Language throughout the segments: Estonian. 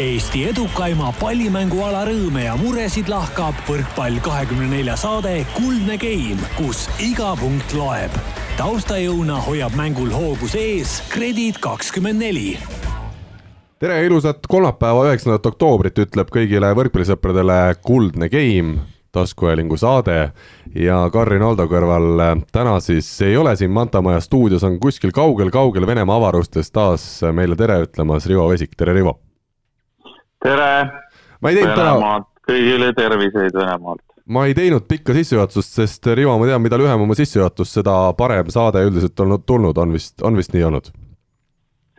Eesti edukaima pallimänguala rõõme ja muresid lahkab võrkpall kahekümne nelja saade Kuldne Game, kus iga punkt loeb. taustajõuna hoiab mängul hoogus ees Kredit kakskümmend neli tere ja ilusat kolmapäeva, üheksandat oktoobrit ütleb kõigile võrkpallisõpradele Kuldne Game, taskuhäälingu saade ja Karin Aldo kõrval täna siis ei ole siin Mantamaja stuudios, on kuskil kaugel-kaugel Venemaa avarustes taas meile tere ütlemas Rivo Vesik, tere Rivo! Tere! ma ei teinud täna kõigile terviseid Venemaalt! ma ei teinud pikka sissejuhatust, sest Rivo, ma tean, mida lühem oma sissejuhatus, seda parem saade üldiselt olnud tulnud, on vist, on vist nii olnud?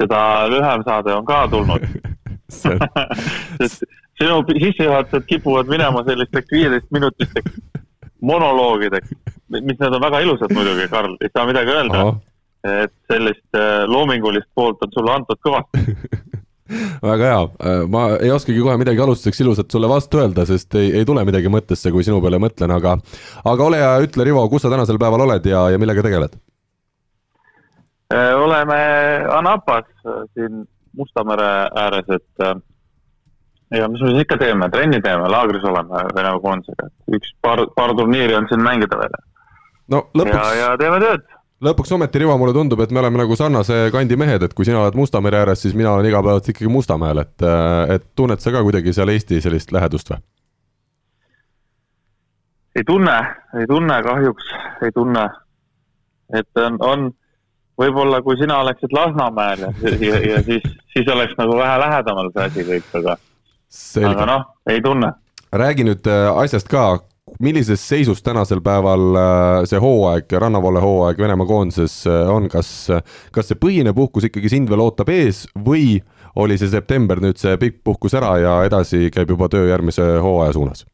seda lühem saade on ka tulnud sest sinu sissejuhatused kipuvad minema sellisteks viieteistminutisteks monoloogideks, mis need on väga ilusad muidugi, Karl, ei saa midagi öelda. et sellist äh, loomingulist poolt on sulle antud kõvasti väga hea, äh, ma ei oskagi kohe midagi alustuseks ilusat sulle vastu öelda, sest ei, ei tule midagi mõttesse, kui sinu peale mõtlen, aga aga ole hea, ütle, Rivo, kus sa tänasel päeval oled ja, ja millega tegeled? Äh, oleme Anapas äh, siin Musta mere ääres, et ja mis me siis ikka teeme, trenni teeme, laagris oleme Venemaa koondisega, üks paar, paar turniiri on siin mängida veel. no lõpuks. ja, ja teeme tööd. Lõpuks ometi, Rivo, mulle tundub, et me oleme nagu sarnase kandi mehed, et kui sina oled Musta mere ääres, siis mina olen igapäevaselt ikkagi Mustamäel, et, et tunned sa ka kuidagi seal Eesti sellist lähedust või? ei tunne, ei tunne kahjuks, ei tunne. et on, on võib-olla kui sina oleksid Lasnamäel ja, ja, ja siis, siis oleks nagu vähe lähedamal see asi kõik, aga, aga noh, ei tunne. räägi nüüd äh, asjast ka, millises seisus tänasel päeval äh, see hooaeg, rannavoole hooaeg Venemaa koondises äh, on, kas, kas see põhine puhkus ikkagi sind veel ootab ees või oli see september nüüd see pikk puhkus ära ja edasi käib juba töö järgmise hooaja suunas?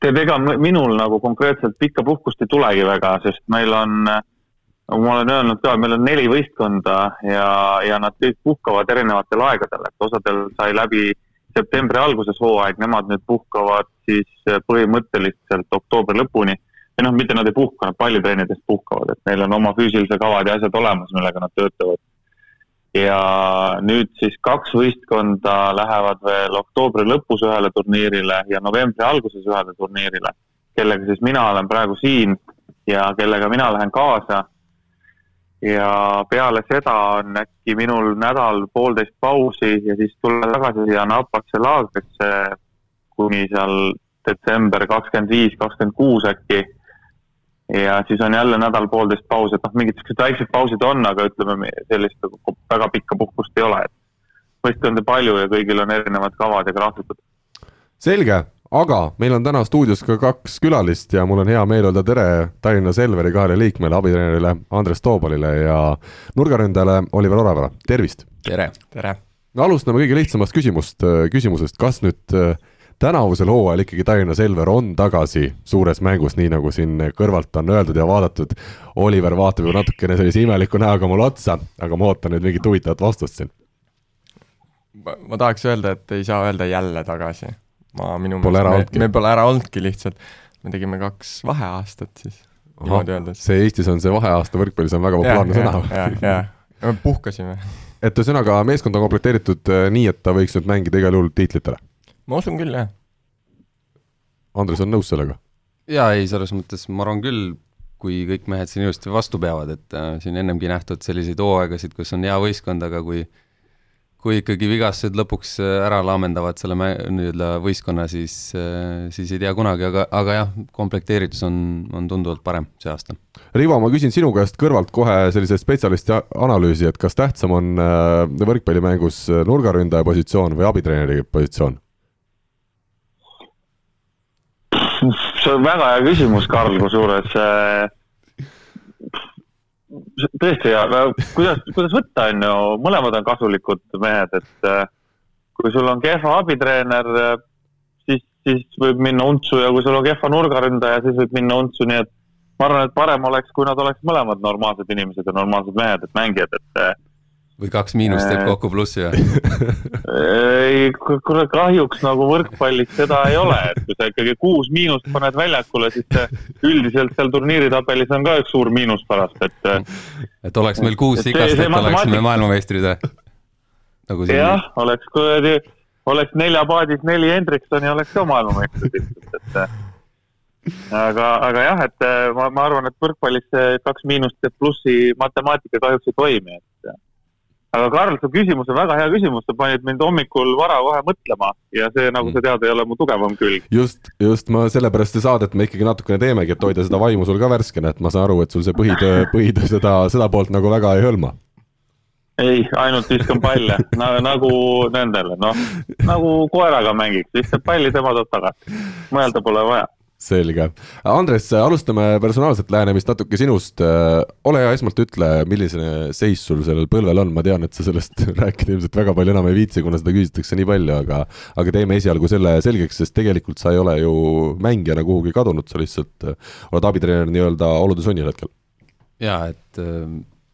tead, ega minul nagu konkreetselt pikka puhkust ei tulegi väga, sest meil on äh, nagu ma olen öelnud ka, meil on neli võistkonda ja, ja nad kõik puhkavad erinevatel aegadel, et osadel sai läbi septembri alguses hooaeg, nemad nüüd puhkavad siis põhimõtteliselt oktoobri lõpuni. või noh, mitte nad ei puhka, nad pallitreenidest puhkavad, et neil on oma füüsilise kavad ja asjad olemas, millega nad töötavad. ja nüüd siis kaks võistkonda lähevad veel oktoobri lõpus ühele turniirile ja novembri alguses ühele turniirile, kellega siis mina olen praegu siin ja kellega mina lähen kaasa ja peale seda on äkki minul nädal-poolteist pausi ja siis tulen tagasi siia Napasse laagrisse kuni seal detsember kakskümmend viis, kakskümmend kuus äkki. ja siis on jälle nädal-poolteist pausi, et noh, mingid siuksed väiksed pausid on, aga ütleme, sellist nagu väga pikka puhkust ei ole, et võistkondi palju ja kõigil on erinevad kavad ja graafikud. selge, aga meil on täna stuudios ka kaks külalist ja mul on hea meel öelda tere Tallinna Selveri kahele liikmele, abitreenerile Andres Toobalile ja nurgaründajale Oliver Oravale, tervist! tere! tere! no alustame kõige lihtsamast küsimust, küsimusest, kas nüüd äh, tänavusel hooajal ikkagi Tallinna Selver on tagasi suures mängus, nii nagu siin kõrvalt on öeldud ja vaadatud. Oliver vaatab ju natukene sellise imeliku näoga mulle otsa, aga ma ootan nüüd mingit huvitavat vastust siin. ma tahaks öelda, et ei saa öelda jälle tagasi ma minu meelest, me, me pole ära olnudki lihtsalt, me tegime kaks vaheaastat siis, niimoodi öeldes. see Eestis on see vaheaasta võrkpallis on väga populaarne sõna. ja, ja, me puhkasime. et ühesõnaga, meeskond on komplekteeritud äh, nii, et ta võiks nüüd mängida igal juhul tiitlitele? ma usun küll, jah. Andres on nõus sellega? jaa, ei, selles mõttes ma arvan küll, kui kõik mehed siin ilusti vastu peavad, et äh, siin ennemgi nähtud selliseid hooaegasid, kus on hea võistkond, aga kui äh, kui ikkagi vigastused lõpuks äh, ära laamendavad selle nii-öelda võistkonna, siis, äh, siis ei tea kunagi, aga, aga jah, komplekteeritus on, on tunduvalt parem see aasta. Rivo, ma küsin sinu käest kõrvalt kohe sellise spetsialisti analüüsi, et kas tähtsam on äh, võrkpallimängus nurgaründaja positsioon või abitreeneri positsioon? see on väga hea küsimus, Karl, kusjuures tõesti ja kuidas, kuidas võtta, on ju, mõlemad on kasulikud mehed, et äh, kui sul on kehva abitreener, äh, siis, siis võib minna untsu ja kui sul on kehva nurgaründaja, siis võib minna untsu, nii et ma arvan, et parem oleks, kui nad oleks mõlemad normaalsed inimesed ja normaalsed mehed, et mängijad, et äh, või kaks miinust teeb kokku plussi või? ei, kuule kahjuks nagu võrkpallis seda ei ole, et kui sa ikkagi kuus miinust paned väljakule, siis üldiselt seal turniiritabelis on ka üks suur miinus pärast, et. et oleks meil kuus ikast, et oleksime maailmameistrid või? nagu siin jah, oleks kuradi, oleks neljapaadis neli Hendriksoni, oleks ka maailmameistriks, et äh, aga, aga jah, et äh, ma, ma arvan, et võrkpallis see kaks miinust ja plussi matemaatika kahjuks ei toimi, et äh, aga Karl, su küsimus on väga hea küsimus, sa panid mind hommikul vara kohe mõtlema ja see, nagu sa tead, ei ole mu tugevam külg. just, just ma sellepärast seda saadet me ikkagi natukene teemegi, et hoida seda vaimu sul ka värskena, et ma saan aru, et sul see põhitöö, põhitöö seda, seda poolt nagu väga ei hõlma. ei, ainult viskan palle na, nagu nendele, noh, nagu koeraga mängiks, viskad palli, tema toob tagasi. mõelda pole vaja. selge, Andres, alustame personaalset lähenemist natuke sinust. ole hea, esmalt ütle, milline seis sul sellel põlvel on, ma tean, et sa sellest rääkida ilmselt väga palju enam ei viitsi, kuna seda küsitakse nii palju, aga aga teeme esialgu selle selgeks, sest tegelikult sa ei ole ju mängijana kuhugi kadunud, sa lihtsalt oled abitreener nii-öelda olude sunnil hetkel. jaa, et äh,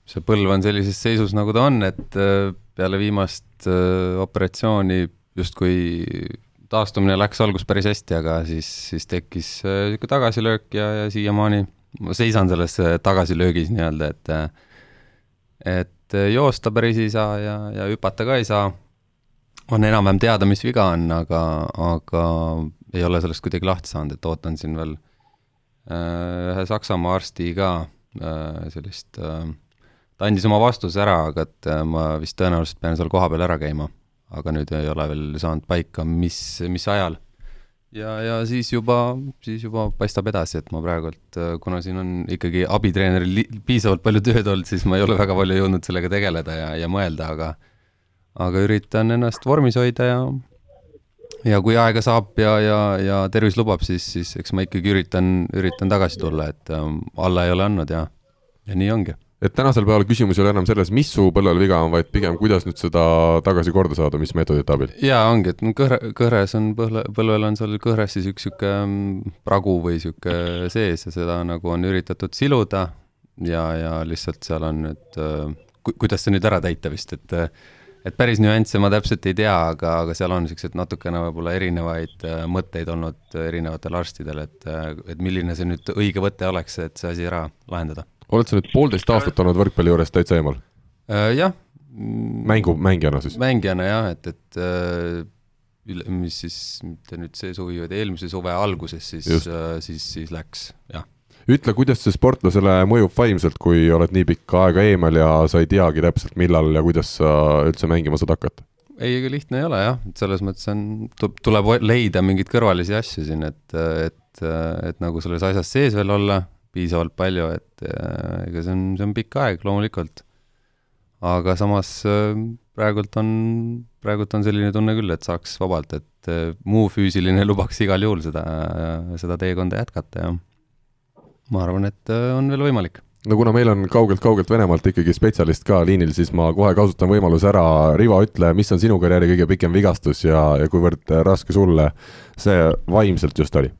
see põlv on sellises seisus, nagu ta on, et äh, peale viimast äh, operatsiooni justkui taastumine läks algus päris hästi, aga siis, siis tekkis niisugune tagasilöök ja, ja siiamaani ma seisan selles äh, tagasilöögis nii-öelda, et äh, et äh, joosta päris ei saa ja, ja hüpata ka ei saa. on enam-vähem teada, mis viga on, aga, aga ei ole sellest kuidagi lahti saanud, et ootan siin veel äh, ühe Saksamaa arsti ka äh, sellist äh, ta andis oma vastuse ära, aga et äh, ma vist tõenäoliselt pean seal kohapeal ära käima. Aga nüüd ei ole veel saanud paika, mis, mis ajal. ja, ja siis juba, siis juba paistab edasi, et ma praegult, kuna siin on ikkagi abitreeneril piisavalt palju tööd olnud, siis ma ei ole väga palju jõudnud sellega tegeleda ja, ja mõelda, aga aga üritan ennast vormis hoida ja ja kui aega saab ja, ja, ja tervis lubab, siis, siis eks ma ikkagi üritan, üritan tagasi tulla, et ähm, alla ei ole andnud ja, ja nii ongi et tänasel päeval küsimus ei ole enam selles, mis su põlvel viga on, vaid pigem kuidas nüüd seda tagasi korda saada, mis meetodite abil? jaa, ongi, et kõhre, kõhres on põlve, põlvel on seal kõhres siis üks sihuke mm, pragu või sihuke sees ja seda nagu on üritatud siluda ja, ja lihtsalt seal on nüüd äh, ku,, kuidas see nüüd ära täita vist, et äh, et päris nüansse ma täpselt ei tea, aga, aga seal on niisugused natukene võib-olla erinevaid äh, mõtteid olnud erinevatel arstidel, et, et milline see nüüd õige võte oleks, et see asi ära lahendada. Oled sa nüüd poolteist aastat olnud võrkpalli juures täitsa eemal? Äh, jah. mängu, mängijana siis? mängijana jah, et, et äh, üle- mis siis, mitte nüüd see suvi, vaid eelmise suve alguses siis Just., siis, siis läks, jah. ütle, kuidas see sportlasele mõjub vaimselt, kui oled nii pikka aega eemal ja sa ei teagi täpselt, millal ja kuidas sa üldse mängima saad hakata? ei, ega lihtne ei ole jah, et selles mõttes on, tuleb leida mingeid kõrvalisi asju siin, et, et, et nagu selles asjas sees veel olla piisavalt palju, et äh, ega see on, see on pikk aeg loomulikult. aga samas äh, praegult on, praegult on selline tunne küll, et saaks vabalt, et äh, muu füüsiline lubaks igal juhul seda, seda teekonda jätkata ja ma arvan, et on veel võimalik no kuna meil on kaugelt-kaugelt Venemaalt ikkagi spetsialist ka liinil, siis ma kohe kasutan võimaluse ära, Rivo, ütle, mis on sinu karjääri kõige pikem vigastus ja, ja kuivõrd raske sulle see vaimselt just oli?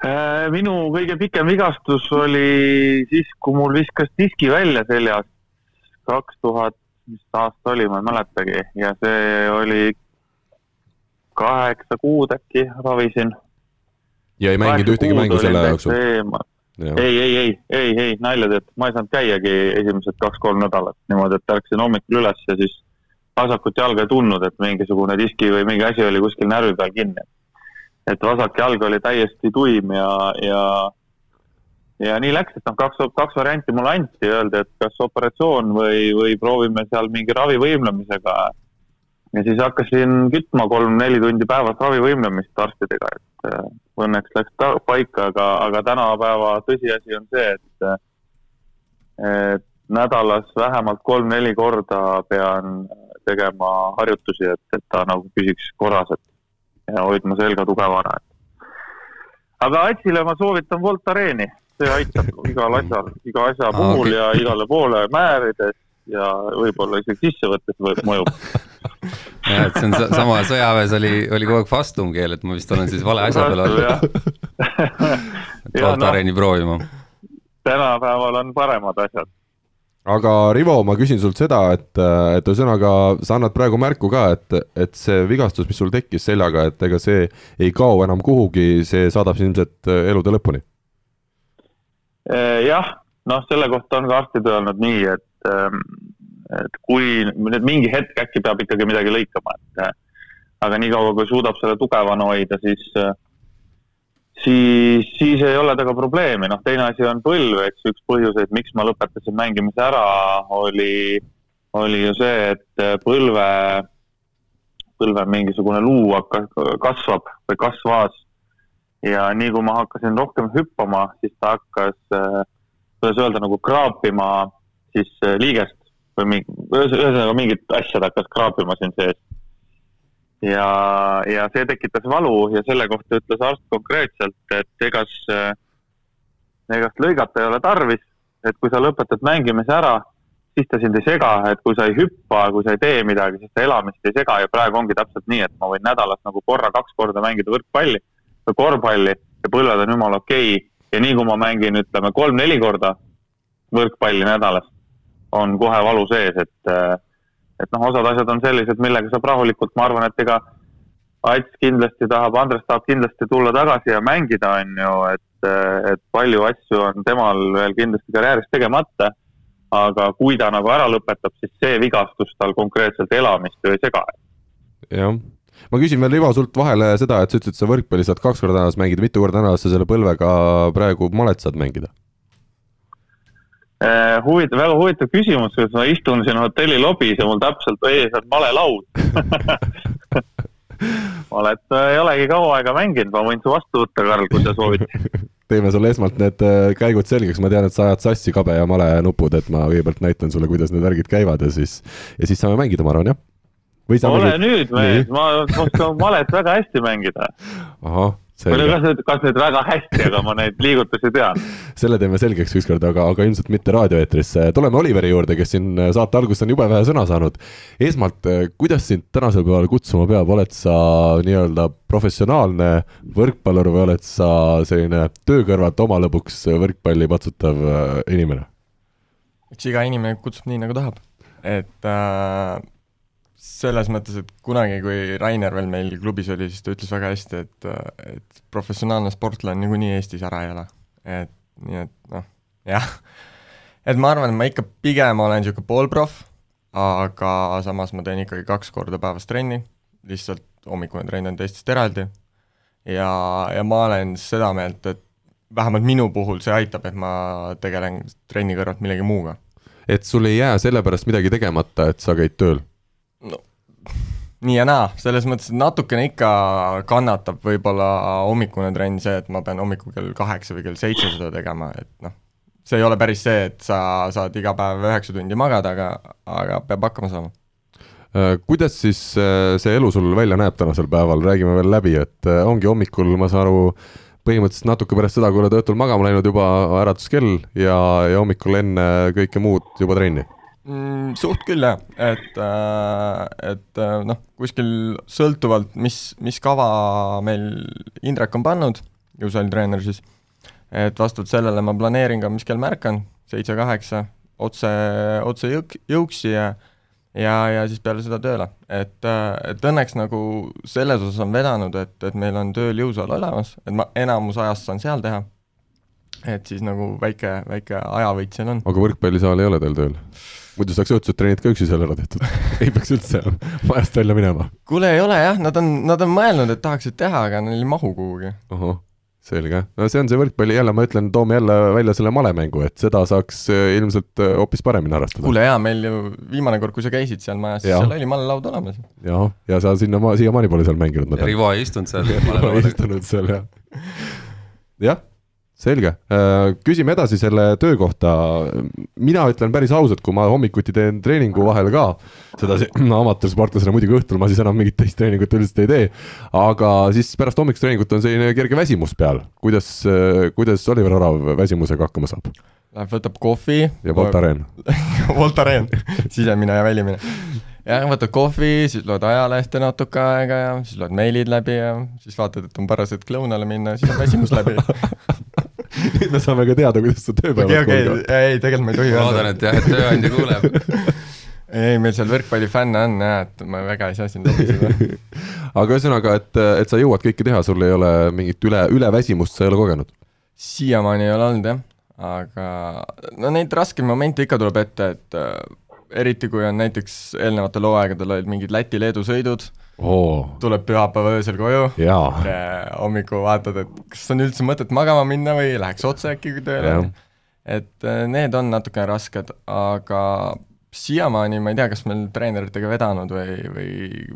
Äh, minu kõige pikem vigastus oli siis, kui mul viskas diski välja seljast kaks tuhat, mis aasta oli, ma ei mäletagi ja see oli kaheksa kuud äkki ravisin. ja ei mänginud ühtegi mängu selle jooksul? ei, ei, ei, ei, ei nalja teed, ma ei saanud käiagi esimesed kaks-kolm nädalat niimoodi, et ärkasin hommikul üles ja siis vasakut jalga ei tundnud, et mingisugune diski või mingi asi oli kuskil närvi peal kinni. Et vasak jalg oli täiesti tuim ja, ja ja nii läks, et noh, kaks, kaks varianti mulle anti, öeldi, et kas operatsioon või, või proovime seal mingi ravivõimlemisega. ja siis hakkasin kütma kolm-neli tundi päevas ravivõimlemist arstidega, et äh, õnneks läks paika, aga, aga tänapäeva tõsiasi on see, et et nädalas vähemalt kolm-neli korda pean tegema harjutusi, et, et ta nagu püsiks korras, et ja hoidma selga tugevana, aga Atsile ma soovitan Voltareeni, see aitab igal asjal, iga asja puhul okei. ja igale poole määrides ja võib-olla isegi sisse võttes või- mõjub. jah, et see on sa- sama, sõjaväes oli, oli kogu aeg vastumkeel, et ma vist olen siis vale asja peal olnud, et Ja Valtareeni proovima. tänapäeval on paremad asjad. Aga Rivo, ma küsin sult seda, et, et ühesõnaga sa annad praegu märku ka, et, et see vigastus, mis sul tekkis seljaga, et ega see ei kao enam kuhugi, see saadab sind ilmselt elude lõpuni. Eh, jah, noh, selle kohta on ka arstid öelnud nii, et ähm, et kui nüüd mingi hetk äkki peab ikkagi midagi lõikama, et äh, aga niikaua, kui suudab selle tugevana hoida, siis, äh, siis, siis ei ole temaga probleemi, noh, teine asi on põlv, eks. Üks põhjuseid, miks ma lõpetasin mängimise ära, oli, oli ju see, et põlve, põlve mingisugune luu hakkas, kasvab või kasvas. Ja nii kui ma hakkasin rohkem hüppama, siis ta hakkas, kuidas öelda, nagu kraapima siis liigest või mingi, ühesõnaga mingit asja ta hakkas kraapima siin sees ja, ja see tekitas valu ja selle kohta ütles arst konkreetselt, et egas, egast lõigata ei ole tarvis, et kui sa lõpetad mängimise ära, siis ta sind ei sega, et kui sa ei hüppa, kui sa ei tee midagi, siis ta elamist ei sega ja praegu ongi täpselt nii, et ma võin nädalas nagu korra, kaks korda mängida võrkpalli või korvpalli ja põlved on jumala okei okay. ja nii kui ma mängin, ütleme kolm-neli korda võrkpalli nädalas, on kohe valu sees, et et noh, osad asjad on sellised, millega saab rahulikult, ma arvan, et ega Ats kindlasti tahab, Andres tahab kindlasti tulla tagasi ja mängida, on ju, et, et palju asju on temal veel kindlasti karjääris tegemata. aga kui ta nagu ära lõpetab, siis see vigastus tal konkreetselt elamist ju ei sega. jah, ma küsin veel, Ivo, sult vahele seda, et sa ütlesid, et sa võrkpalli saad kaks korda nädalas mängida, mitu korda nädalas sa selle põlvega praegu malet saad mängida? Eh, huvitav, väga huvitav küsimus, sest ma istun siin hotelli lobis ja mul täpselt ees on malelaud malet ei olegi kaua aega mänginud, ma võin su vastu võtta, Karl, kui sa soovid. Teeme sulle esmalt need äh, käigud selgeks, ma tean, et sa ajad sassi kabe ja male nupud, et ma kõigepealt näitan sulle, kuidas need värgid käivad ja siis, ja siis saame mängida, ma arvan, jah? ole mängid... nüüd mees, ma oskan malet väga hästi mängida. ahah või kas nüüd, kas nüüd väga hästi, aga ma neid liigutusi tean. selle teeme selgeks ükskord, aga, aga ilmselt mitte raadioeetris. tuleme Oliveri juurde, kes siin saate alguses on jube vähe sõna saanud. esmalt, kuidas sind tänasel päeval kutsuma peab, oled sa nii-öelda professionaalne võrkpallur või oled sa selline töö kõrvalt oma lõbuks võrkpalli patsutav äh, inimene? eks iga inimene kutsub nii, nagu tahab, et äh, selles mõttes, et kunagi, kui Rainer veel meil klubis oli, siis ta ütles väga hästi, et, et professionaalne sportlane niikuinii Eestis ära ei ela. et nii, et noh, jah. et ma arvan, et ma ikka pigem olen niisugune poolproff, aga samas ma teen ikkagi kaks korda päevas trenni, lihtsalt hommikune trenn on teistest eraldi, ja, ja ma olen seda meelt, et vähemalt minu puhul see aitab, et ma tegelen trenni kõrvalt millegi muuga. et sul ei jää sellepärast midagi tegemata, et sa käid tööl? Nii ja naa, selles mõttes, et natukene ikka kannatab võib-olla hommikune trenn see, et ma pean hommikul kell kaheksa või kell seitse seda tegema, et noh, see ei ole päris see, et sa saad iga päev üheksa tundi magada, aga, aga peab hakkama saama. Äh, kuidas siis äh, see elu sul välja näeb tänasel päeval, räägime veel läbi, et äh, ongi hommikul, ma saan aru, põhimõtteliselt natuke pärast seda, kui oled õhtul magama läinud, juba äratuskell ja, ja hommikul enne kõike muud juba trenni mm,? Suht küll jah, et, äh, et äh, noh, kuskil sõltuvalt, mis, mis kava meil Indrek on pannud, jõusaalitreener siis, et vastavalt sellele ma planeerin ka, mis kell ma ärkan, seitse-kaheksa, otse, otse jõuk-, jõuksi ja ja, ja siis peale seda tööle, et, äh, et õnneks nagu selles osas on vedanud, et, et meil on tööl jõusaal olemas, et ma enamus ajast saan seal teha, et siis nagu väike, väike ajavõit seal on. aga võrkpallisaal ei ole teil tööl? Muidu saaks õhtused trennid ka üksi seal ära tehtud ei peaks üldse majast välja minema. kuule, ei ole jah, nad on, nad on mõelnud, et tahaksid teha, aga neil ei mahu kuhugi. selge. no see on see võrkpalli, jälle ma ütlen, toome jälle välja selle malemängu, et seda saaks äh, ilmselt äh, hoopis paremini harrastada. kuule jaa, meil ju viimane kord, kui sa käisid seal majas, siis seal oli malelaud olemas. jah, ja sa sinna maa, siiamaani pole seal mänginud. Rivo ei istunud seal. Rivo ei istunud seal, jah. jah selge, äh, küsime edasi selle töö kohta. mina ütlen päris ausalt, kui ma hommikuti teen treeningu vahel ka, sedasi no, amatöörsportlasena muidugi õhtul ma siis enam mingit teist treeningut üldiselt ei tee. aga siis pärast hommikust treeningut on selline kerge väsimus peal. kuidas, äh, kuidas Oliver Orav väsimusega hakkama saab? Läheb, võtab kohvi. ja Voltaren Voltaren, sisemine ja välimine jah, võtad kohvi, siis loed ajalehte natuke aega ja siis loed meilid läbi ja siis vaatad, et on paras hetk lõunale minna ja siis on väsimus läbi nüüd me saame ka teada, kuidas su tööpäevad okay, okay. ei, tegelikult ma ei tohi öelda. loodan, et jah, et tööandja kuuleb ei, meil seal võrkpallifänne on jah, et ma väga ei saa siin lobiseda aga ühesõnaga, et, et sa jõuad kõike teha, sul ei ole mingit üle, üleväsimust, sa ei ole kogenud? siiamaani ei ole olnud jah, aga no neid raskeid momente ikka tuleb ette, et eriti kui on näiteks eelnevatel hooaegadel olid mingid Läti-Leedu sõidud, oo, tuleb pühapäeva öösel koju. Hommikul vaatad, et kas on üldse mõtet magama minna või läheks otse äkki tööle. Et äh, need on natukene rasked, aga siiamaani ma ei tea, kas meil treeneritega vedanud või, või,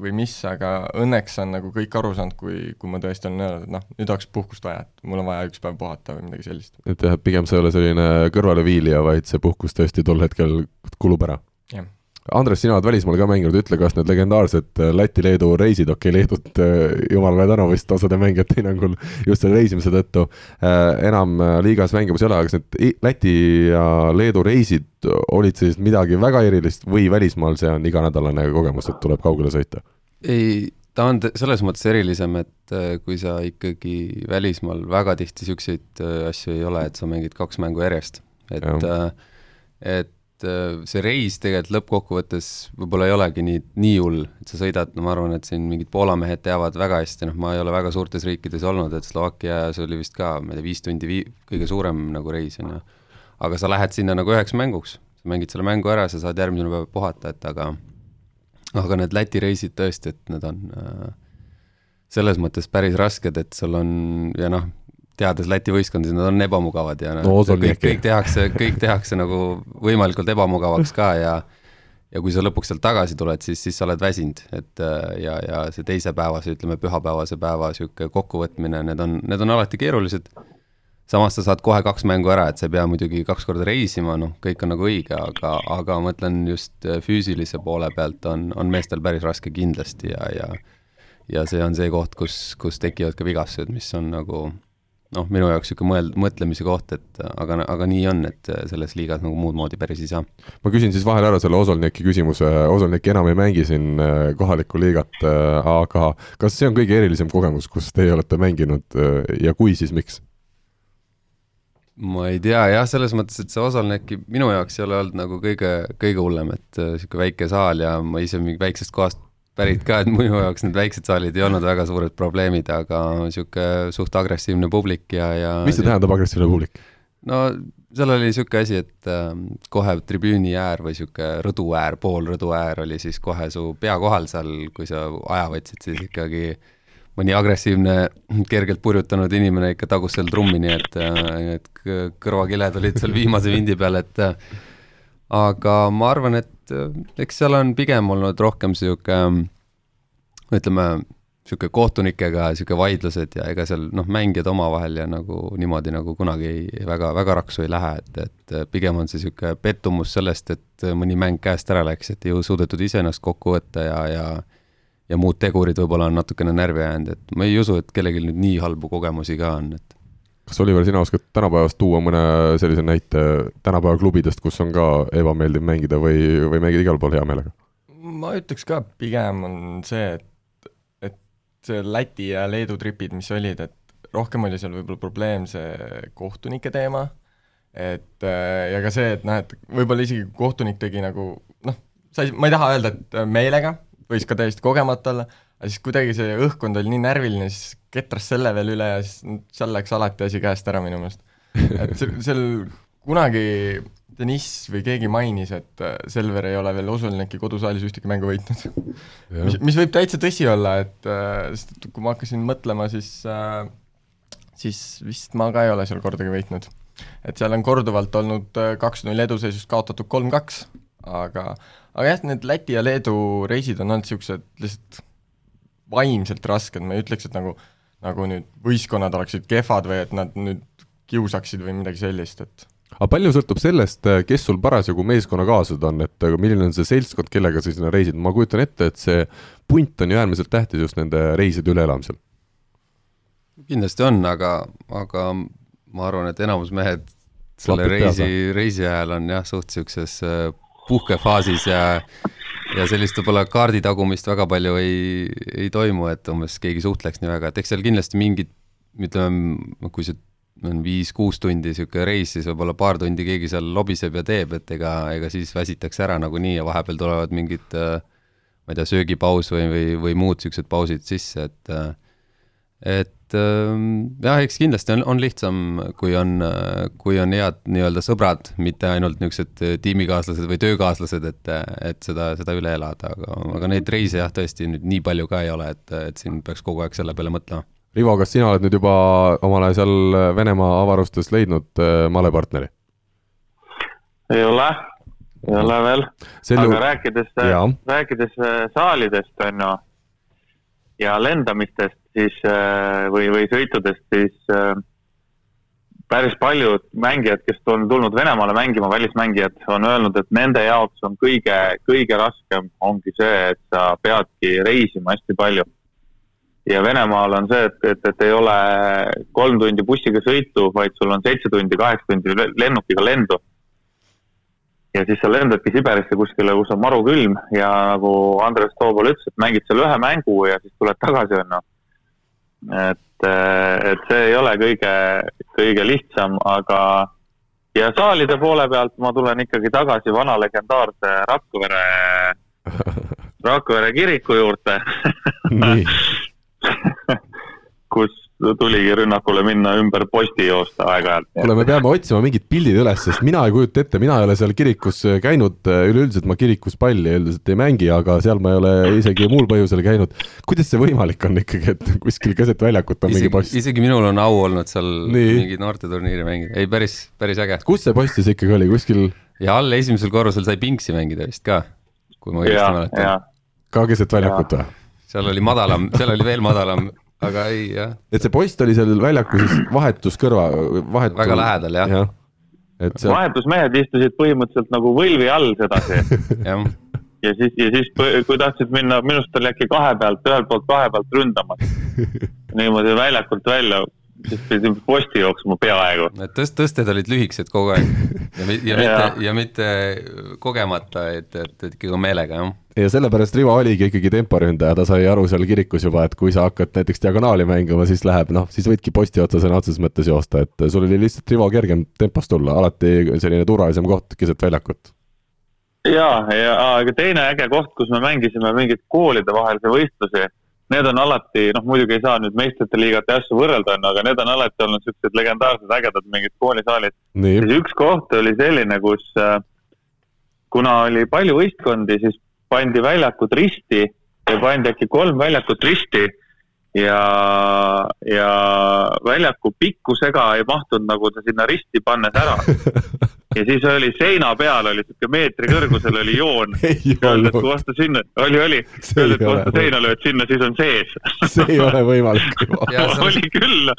või mis, aga õnneks on nagu kõik aru saanud, kui, kui ma tõesti olen öelnud, et noh, nüüd oleks puhkust vaja, et mul on vaja üks päev puhata või midagi sellist. et jah, pigem sa ei ole selline kõrvaleviilija, vaid see puhkus tõesti tol hetkel kulub ära jah, Andres, sina oled välismaal ka mänginud, ütle, kas need legendaarsed äh, Läti-Leedu reisid, okei okay,, Leedut äh, jumala tänu vist osade mängijate hinnangul just selle reisimise tõttu äh, enam liigas mängimas ei ole, aga kas need Läti ja Leedu reisid olid siis midagi väga erilist või välismaal see on iganädalane kogemus, et tuleb kaugele sõita? ei, ta on selles mõttes erilisem, et kui sa ikkagi välismaal väga tihti niisuguseid asju ei ole, et sa mängid kaks mängu järjest. et Jah., et äh, see reis tegelikult lõppkokkuvõttes võib-olla ei olegi nii, nii hull, et sa sõidad, no ma arvan, et siin mingid Poola mehed teavad väga hästi, noh, ma ei ole väga suurtes riikides olnud, et Slovakkias oli vist ka, ma ei tea, viis tundi vii-, kõige suurem nagu reis, on ju. aga sa lähed sinna nagu üheks mänguks, sa mängid selle mängu ära, sa saad järgmine päev puhata, et aga aga need Läti reisid tõesti, et need on äh, selles mõttes päris rasked, et sul on ja noh, teades Läti võistkondi, nad on ebamugavad ja No noh, Ozolnik kõik, ei. kõik tehakse, kõik tehakse nagu võimalikult ebamugavaks ka ja ja kui sa lõpuks sealt tagasi tuled, siis, siis sa oled väsinud, et äh, ja, ja see teise päevase, ütleme pühapäevase päeva niisugune kokkuvõtmine, need on, need on alati keerulised samas sa saad kohe kaks mängu ära, et sa ei pea muidugi kaks korda reisima, noh, kõik on nagu õige, aga, aga ma mõtlen just äh, füüsilise poole pealt on, on meestel päris raske kindlasti ja, ja ja see on see koht, kus, kus tekivad ka vigastused, mis on nagu noh, minu jaoks niisugune mõel-, mõtlemise koht, et aga, aga nii on, et selles liigas nagu muud moodi päris ei saa. ma küsin siis vahele ära selle Osolniki küsimuse, Osolnik enam ei mängi siin äh, kohalikku liigat, aga kas see on kõige erilisem kogemus, kus teie olete mänginud äh, ja kui, siis miks? ma ei tea jah, selles mõttes, et see Osolneki minu jaoks ei ole olnud nagu kõige, kõige hullem, et niisugune väike saal ja ma ise mingi väiksest kohast pärit ka, et minu jaoks need väiksed saalid ei olnud väga suured probleemid, aga niisugune suht agressiivne publik ja, ja mis see tähendab, agressiivne publik? no seal oli niisugune asi, et äh, kohe tribüüni äär või niisugune rõduäär, pool rõduäär oli siis kohe su pea kohal seal, kui sa aja võtsid, siis ikkagi mõni agressiivne, kergelt purjutanud inimene ikka tagus seal trummi, nii et äh, kõ- kõrvakiled olid seal viimase vindi peal, et äh, aga ma arvan, et äh, eks seal on pigem olnud rohkem niisugune ütleme, niisugune kohtunikega niisugune vaidlused ja ega seal noh, mängijad omavahel ja nagu niimoodi nagu kunagi ei, väga, väga raksu ei lähe, et, et pigem on see niisugune pettumus sellest, et mõni mäng käest ära läks, et ei suudetud iseennast kokku võtta ja, ja ja muud tegurid võib-olla on natukene närvi jäänud, et ma ei usu, et kellelgi nüüd nii halbu kogemusi ka on, et kas Oliver, sina oskad tänapäevast tuua mõne sellise näite tänapäeva klubidest, kus on ka ebameeldiv mängida või, või mängida igal pool hea meelega? ma ütleks ka pigem on see, et, et see Läti ja Leedu tripid, mis olid, et rohkem oli seal võib-olla probleem see kohtunike teema, et äh, ja ka see, et noh, et võib-olla isegi kohtunik tegi nagu noh, sa ei, ma ei taha öelda, et meelega, võis ka täiesti kogemata olla, aga siis kuidagi see õhkkond oli nii närviline, siis ketras selle veel üle ja siis seal läks alati asi käest ära minu meelest. et seal, seal kunagi Deniss või keegi mainis, et äh, Selver ei ole veel Osolniki kodusaalis ühtegi mängu võitnud. mis, mis võib täitsa tõsi olla, et äh, sest et kui ma hakkasin mõtlema, siis äh, siis vist ma ka ei ole seal kordagi võitnud. et seal on korduvalt olnud äh, kaks-null eduseisust kaotatud kolm-kaks, aga aga jah, need Läti ja Leedu reisid on olnud niisugused lihtsalt vaimselt rasked, ma ei ütleks, et nagu nagu nüüd võistkonnad oleksid kehvad või et nad nüüd kiusaksid või midagi sellist, et aga palju sõltub sellest, kes sul parasjagu meeskonnakaaslased on, et aga milline on see seltskond, kellega sa sinna reisid, ma kujutan ette, et see punt on ju äärmiselt tähtis just nende reiside üleelamisel. kindlasti on, aga, aga ma arvan, et enamus mehed selle Klapid peas, reisi, reisi ajal on jah, suht niisuguses äh, puhkefaasis ja ja sellist võib-olla kaarditagumist väga palju ei, ei toimu, et umbes keegi suhtleks nii väga, et eks seal kindlasti mingid ütleme, kui see on viis-kuus tundi niisugune reis, siis võib-olla paar tundi keegi seal lobiseb ja teeb, et ega, ega siis väsitakse ära nagunii ja vahepeal tulevad mingid äh, ma ei tea, söögipaus või, või, või muud niisugused pausid sisse, et äh, et ähm, jah, eks kindlasti on, on lihtsam, kui on, kui on head nii-öelda sõbrad, mitte ainult niisugused tiimikaaslased või töökaaslased, et, et seda, seda üle elada, aga, aga neid reise jah, tõesti nüüd nii palju ka ei ole, et, et siin peaks kogu aeg selle peale mõtlema. Rivo, kas sina oled nüüd juba omale seal Venemaa avarustes leidnud äh, malepartneri? ei ole, ei ole veel, aga ju... rääkides, rääkides äh, saalidest, on ju, ja lendamistest, siis äh, või, või sõitudest, siis äh, päris paljud mängijad, kes on tulnud Venemaale mängima, välismängijad, on öelnud, et nende jaoks on kõige, kõige raskem ongi see, et sa peadki reisima hästi palju. ja Venemaal on see, et, et, et ei ole kolm tundi bussiga sõitu, vaid sul on seitse tundi, kaheksa tundi lennukiga lendu ja siis sa lendadki Siberisse kuskile, kus on maru külm ja nagu Andres Toobal ütles, et mängid seal ühe mängu ja siis tuled tagasi, on ju. Et, et see ei ole kõige, kõige lihtsam, aga ja saalide poole pealt ma tulen ikkagi tagasi vana legendaarse Rakvere, Rakvere kiriku juurde. Kus tuligi rünnakule minna ümber posti joosta aeg-ajalt. kuule, me peame otsima mingid pildid üles, sest mina ei kujuta ette, mina ei ole seal kirikus käinud, üleüldiselt ma kirikus palli üldiselt ei mängi, aga seal ma ei ole isegi muul põhjusel käinud. kuidas see võimalik on ikkagi, et kuskil keset väljakut on isegi, mingi post? isegi minul on au olnud seal Nii. mingit noorteturniiri mängida, ei päris, päris äge. kus see post siis ikkagi oli, kuskil? ja all esimesel korrusel sai pingsi mängida vist ka, kui ma õigesti mäletan. ka keset väljakut või? seal oli madalam, seal oli veel madalam aga ei, jah. et see post oli seal väljaku siis vahetus kõrva, vahetu. väga lähedal, jah ja. et seal... vahetusmehed istusid põhimõtteliselt nagu võlvi all sedasi ja siis, ja siis, kui tahtsid minna, minu arust oli äkki kahe pealt, ühelt poolt kahe pealt ründama niimoodi väljakult välja siis pidi posti jooksma peaaegu. Need tõst-, tõsted olid lühikesed kogu aeg ja, ja mitte, ja mitte kogemata, et, et, et ikkagi meelega, jah. Ja sellepärast Rivo oligi ikkagi temporündaja, ta sai aru seal kirikus juba, et kui sa hakkad näiteks diagonaali mängima, siis läheb noh, siis võidki posti otsa sõna otseses mõttes joosta, et sul oli lihtsalt Rivo kergem tempost tulla, alati selline turvalisem koht keset väljakut ja, ja aga teine äge koht, kus me mängisime mingeid koolidevahelisi võistlusi need on alati, noh muidugi ei saa nüüd meistrite liigat ja asju võrrelda, on ju, aga need on alati olnud niisugused legendaarsed ägedad mingid koolisaalid. siis üks koht oli selline, kus äh, kuna oli palju võistkondi, siis pandi väljakud risti ja pandi äkki kolm väljakut risti ja, ja väljaku pikkusega ei mahtunud nagu ta sinna risti pannes ära. ja siis oli seina peal oli sihuke meetri kõrgusel oli joon. öeldi, et kui vastu sinna, oli, oli, öeldi, et kui vastu seina lööd sinna, siis on sees. see ei ole võimalik oli küll,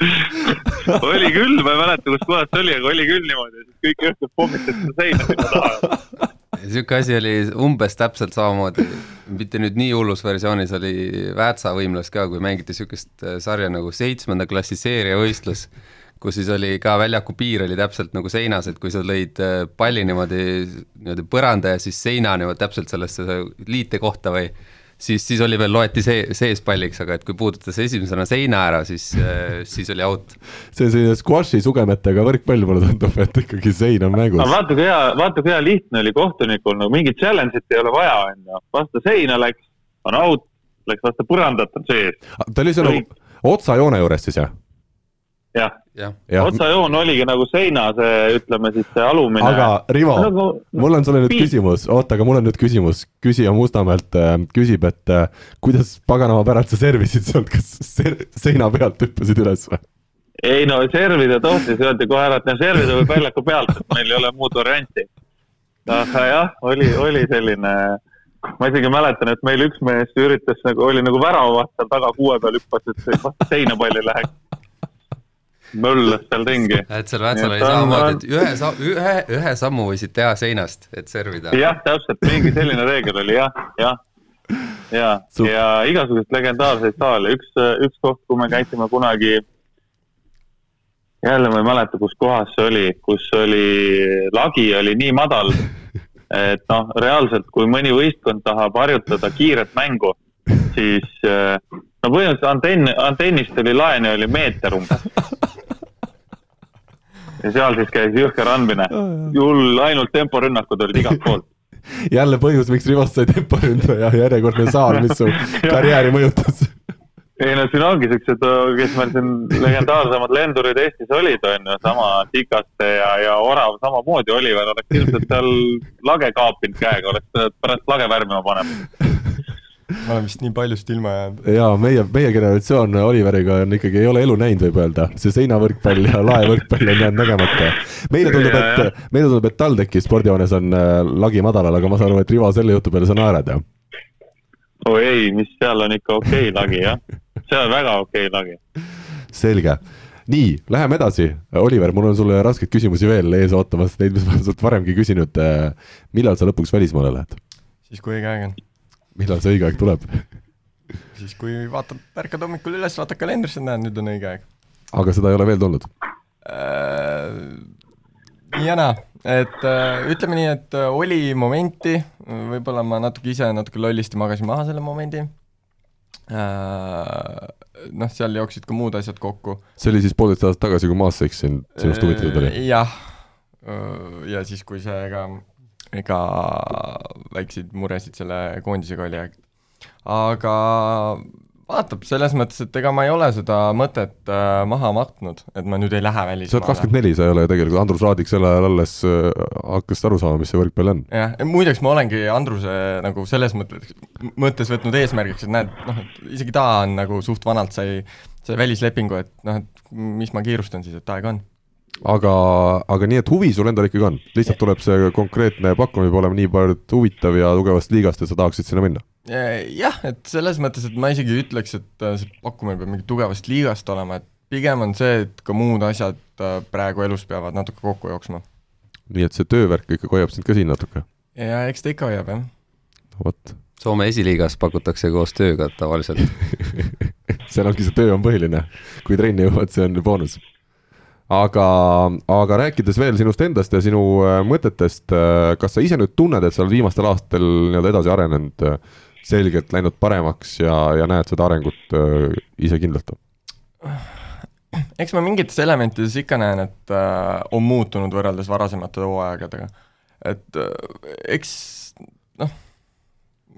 oli küll, ma ei mäleta, kus kohas see oli, aga oli küll niimoodi, kõik õhtud pommitati seda seina sinna taha sihuke asi oli umbes täpselt samamoodi, mitte nüüd nii hullus versioonis oli Väätsa võimlas ka, kui mängiti sihukest äh, sarja nagu seitsmenda klassi seeriavõistlus, kus siis oli ka väljaku piir oli täpselt nagu seinas, et kui sa lõid äh, palli niimoodi, niimoodi põranda ja siis seina niimoodi täpselt sellesse liite kohta või siis, siis oli veel, loeti see, sees palliks, aga et kui puudutas esimesena seina ära, siis, äh, siis oli out. see selline squash'i sugemetega võrkpall mulle tundub, et ikkagi sein on mängus. vaata kui hea, vaata kui hea lihtne oli kohtunikul, no mingit challenge'it ei ole vaja, on ju, vastu seina läks, on out, läks vastu põrandat, on sees. ta oli seal otsajoone juures siis jah? Jah ja. ja., otsajoon oligi nagu seina see, ütleme siis see alumine. aga Rivo nagu,, mul on sulle nüüd piis. küsimus, oota, aga mul on nüüd küsimus, küsija Mustamäelt äh, küsib, et äh, kuidas paganama pärast sa servisid sealt, kas ser seina pealt hüppasid üles või? ei no servida tohtis, öeldi kohe ära, et no servida võib väljaku pealt, et meil ei ole muud varianti. aga jah, oli, oli selline ma isegi mäletan, et meil üks mees üritas nagu, oli nagu väravaht seal taga kuue peal hüppas, et vastu seina pall ei läheks möllas seal ringi. et seal Väätsal oli samamoodi, et ühe ühe, ühe sammu võisid teha seinast, et servida. jah, täpselt, mingi selline reegel oli jah, jah. ja, ja, ja igasuguseid legendaarseid saale, üks, üks koht, kui me käisime kunagi, jälle ma ei mäleta, kus kohas see oli, kus oli, lagi oli nii madal, et noh, reaalselt, kui mõni võistkond tahab harjutada kiiret mängu, siis no põhimõtteliselt antenn, antennist oli laeni oli meeter umbes ja seal siis käis jõhker andmine. hull, ainult temporünnakud olid igalt poolt. Jälle põhjus, miks Rivost sai temporündaja, järjekordne saal, mis su karjääri mõjutas. Ei no siin ongi siuksed, kes meil siin legendaarsemad lendurid Eestis olid, on ju, sama Tikaste ja, ja Orav samamoodi, Oliver oleks ilmselt seal lage kaapinud käega, oleks pärast lage värvima panema ma olen vist nii paljust ilma jäänud. ja meie, meie generatsioon Oliveriga on ikkagi, ei ole elu näinud, võib öelda, see seinavõrkpall ja laevõrkpall on jäänud nägemata. meile tundub, et, meile tundub, et TalTechi spordihoones on äh, lagi madalal, aga ma saan aru, et Rivo selle jutu peale sa naerad, jah? oi ei, mis seal on ikka okei okay lagi, jah see on väga okei okay lagi. selge nii, läheme edasi. Oliver, mul on sulle raskeid küsimusi veel ees ootamas, neid, mis ma olen sult varemgi küsinud. millal sa lõpuks välismaale lähed? siis, kui õige aeg on. Millal see õige aeg tuleb? siis, kui vaatad, ärkad hommikul üles, vaatad kalendrisse, näed, nüüd on õige aeg. aga seda ei ole veel tulnud äh,? nii ja naa, et äh, ütleme nii, et äh, oli momenti, võib-olla ma natuke ise natuke lollisti magasin maha selle momendi Äh, noh, seal jooksid ka muud asjad kokku. see oli siis poolteist aastat tagasi, kui Maasseks sind, sinust huvitatud oli? Äh, jah, äh, ja siis, kui see ega, ega väikseid muresid selle koondisega oli, aga vaatab, selles mõttes, et ega ma ei ole seda mõtet äh, maha matnud, et ma nüüd ei lähe välismaale. sa oled kakskümmend neli, sa ei ole tegelikult, Andrus Raadik sel ajal alles äh, hakkas aru saama, mis see võrkpall on. jah, muideks ma olengi Andruse nagu selles mõttes, mõttes võtnud eesmärgiks, et näed, noh, et isegi ta on nagu suht vanalt sai, sai välislepingu, et noh, et mis ma kiirustan siis, et aega on aga, aga nii, et huvi sul endal ikkagi on, lihtsalt tuleb see konkreetne pakkumine peab olema niivõrd huvitav ja tugevast liigast, et sa tahaksid sinna minna? jah, et selles mõttes, et ma isegi ei ütleks, et äh, see pakkumine peab mingi tugevast liigast olema, et pigem on see, et ka muud asjad äh, praegu elus peavad natuke kokku jooksma. nii et see töövärk ikkagi hoiab sind ka siin natuke? ja eks ta ikka hoiab, jah. vot. Soome esiliigas pakutakse koos tööga tavaliselt seal ongi see töö on põhiline, kui trenni jõuad, see on boonus aga, aga rääkides veel sinust endast ja sinu äh, mõtetest, kas sa ise nüüd tunned, et sa oled viimastel aastatel nii-öelda edasi arenenud selgelt läinud paremaks ja, ja näed seda arengut äh, ise kindlalt? eks ma mingites elementides ikka näen, et äh, on muutunud võrreldes varasemate hooaegadega. et äh, eks noh,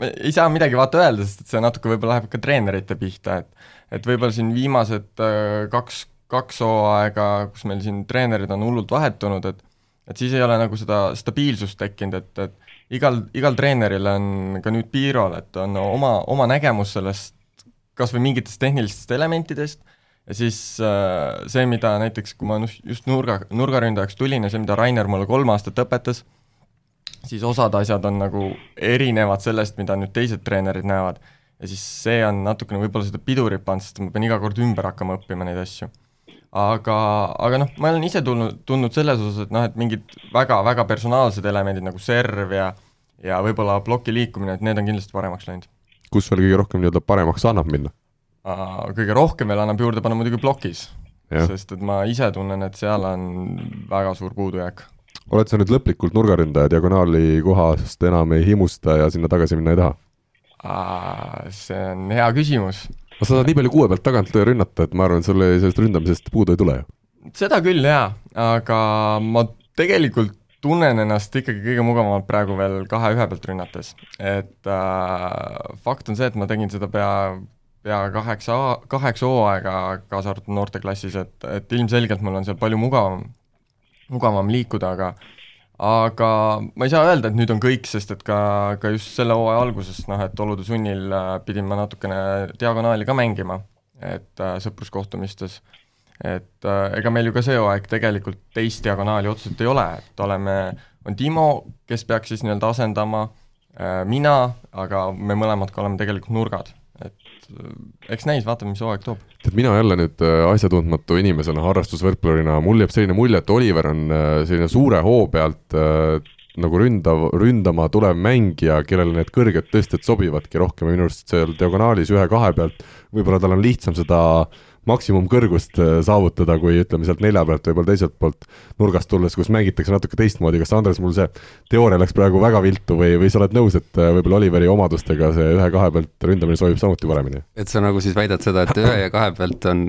ei saa midagi vaata öelda, sest et see natuke võib-olla läheb ka treenerite pihta, et et võib-olla siin viimased äh, kaks, kaks hooaega, kus meil siin treenerid on hullult vahetunud, et et siis ei ole nagu seda stabiilsust tekkinud, et, et igal, igal treeneril on ka nüüd Piirol, et on oma, oma nägemus sellest kas või mingitest tehnilistest elementidest ja siis äh, see, mida näiteks, kui ma just nurga, nurgaründajaks tulin ja see, mida Rainer mulle kolm aastat õpetas, siis osad asjad on nagu erinevad sellest, mida nüüd teised treenerid näevad. ja siis see on natukene võib-olla seda pidurit pannud, sest ma pean iga kord ümber hakkama õppima neid asju aga, aga noh, ma olen ise tulnud, tundnud selles osas, et noh, et mingid väga-väga personaalsed elemendid nagu serv ja ja võib-olla ploki liikumine, et need on kindlasti paremaks läinud. kus veel kõige rohkem nii-öelda paremaks annab minna? Kõige rohkem veel annab juurde panna muidugi plokis, sest et ma ise tunnen, et seal on väga suur puudujääk. oled sa nüüd lõplikult nurgaründaja, diagonaali kohast enam ei himusta ja sinna tagasi minna ei taha? See on hea küsimus no sa saad nii palju kuue pealt tagant rünnata, et ma arvan, et sul sellest ründamisest puudu ei tule ju. seda küll jaa, aga ma tegelikult tunnen ennast ikkagi kõige mugavamalt praegu veel kahe-ühe pealt rünnates. et äh, fakt on see, et ma tegin seda pea, pea kaheksa, kaheksa hooaega, kaasa arvatud noorteklassis, et, et ilmselgelt mul on seal palju mugavam, mugavam liikuda, aga aga ma ei saa öelda, et nüüd on kõik, sest et ka, ka just selle hooaja alguses noh, et olude sunnil äh, pidin ma natukene diagonaali ka mängima, et äh, sõpruskohtumistes, et äh, ega meil ju ka see hooaeg tegelikult teist diagonaali otseselt ei ole, et oleme, on Timo, kes peaks siis nii-öelda asendama äh,, mina, aga me mõlemad ka oleme tegelikult nurgad, eks näis, vaatame, mis hooaeg toob. Tead, mina jälle nüüd äh, asjatundmatu inimesena, harrastusvõrkpallurina, mul jääb selline mulje, et Oliver on äh, selline suure hoo pealt äh, nagu ründav, ründama tulev mängija, kellele need kõrged tõsted sobivadki rohkem. Ja minu arust seal diagonaalis ühe-kahe pealt võib-olla tal on lihtsam seda maksimumkõrgust äh, saavutada, kui ütleme sealt nelja pealt, võib-olla teiselt poolt nurgast tulles, kus mängitakse natuke teistmoodi, kas Andres, mul see teooria läks praegu väga viltu või, või sa oled nõus, et äh, võib-olla Oliveri omadustega see ühe-kahe pealt ründamine sobib samuti paremini? et sa nagu siis väidad seda, et ühe ja kahe pealt on,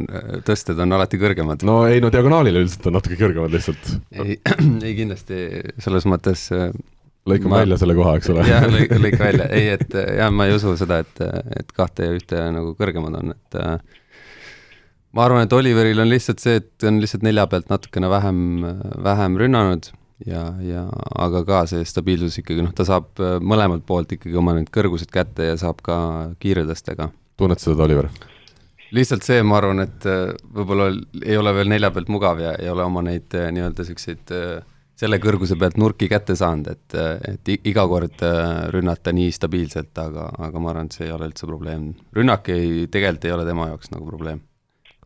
tõsted on alati kõrgemad? no ei, no diagonaalil üldiselt on natuke kõrgemad lihtsalt. ei, ei kindlasti selles mõttes äh, lõikame Ma- välja selle koha, eks ole. jah, lõik, lõik välja, ei, et äh, jah, ma ei usu seda, et, et kahte ja ühte nagu kõrgemad on, et äh, ma arvan, et Oliveril on lihtsalt see, et on lihtsalt nelja pealt natukene vähem, vähem rünnanud ja, ja aga ka see stabiilsus ikkagi noh, ta saab äh, mõlemalt poolt ikkagi oma need kõrgused kätte ja saab ka kiiredestega. tunned seda, Oliver? lihtsalt see, ma arvan, et äh, võib-olla ei ole veel nelja pealt mugav ja ei ole oma neid äh, nii-öelda niisuguseid selle kõrguse pealt nurki kätte saanud, et, et iga kord rünnata nii stabiilselt, aga, aga ma arvan, et see ei ole üldse probleem. rünnak ei, tegelikult ei ole tema jaoks nagu probleem.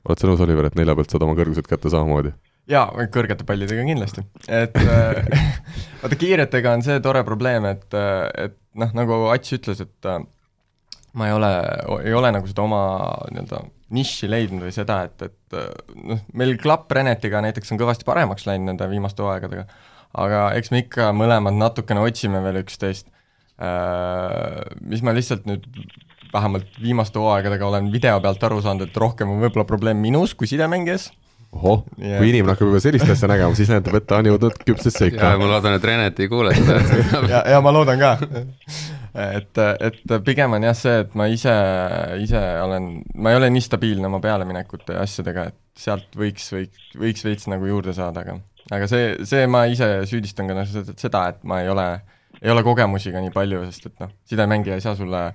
Oled sa nõus, Oliver, et nelja pealt saad oma kõrgused kätte samamoodi? jaa, kõrgete pallidega kindlasti, et äh, vaata kiiretega on see tore probleem, et, et noh, nagu Ats ütles, et äh, ma ei ole, ei ole nagu seda oma nii-öelda nišši leidnud või seda, et, et äh, noh, meil klapp Renetiga näiteks on kõvasti paremaks läinud nende viimaste hooaegadega, aga eks me ikka mõlemad natukene otsime veel üksteist, mis ma lihtsalt nüüd vähemalt viimaste hooaegadega olen video pealt aru saanud, et rohkem on võib-olla probleem minus kui sidemängijas ohoh, Jah. kui inimene hakkab juba sellist asja nägema, siis näitab, et ta on jõudnud küpsesse ikka. ma loodan, et Renet ei kuule seda, ja, ja ma loodan ka. et, et pigem on jah see, et ma ise, ise olen, ma ei ole nii stabiilne oma pealeminekute ja asjadega, et sealt võiks, võiks, võiks veits nagu juurde saada, aga aga see, see ma ise süüdistan ka noh, seda- seda, et ma ei ole, ei ole kogemusi ka nii palju, sest et noh, sidemängija ei saa sulle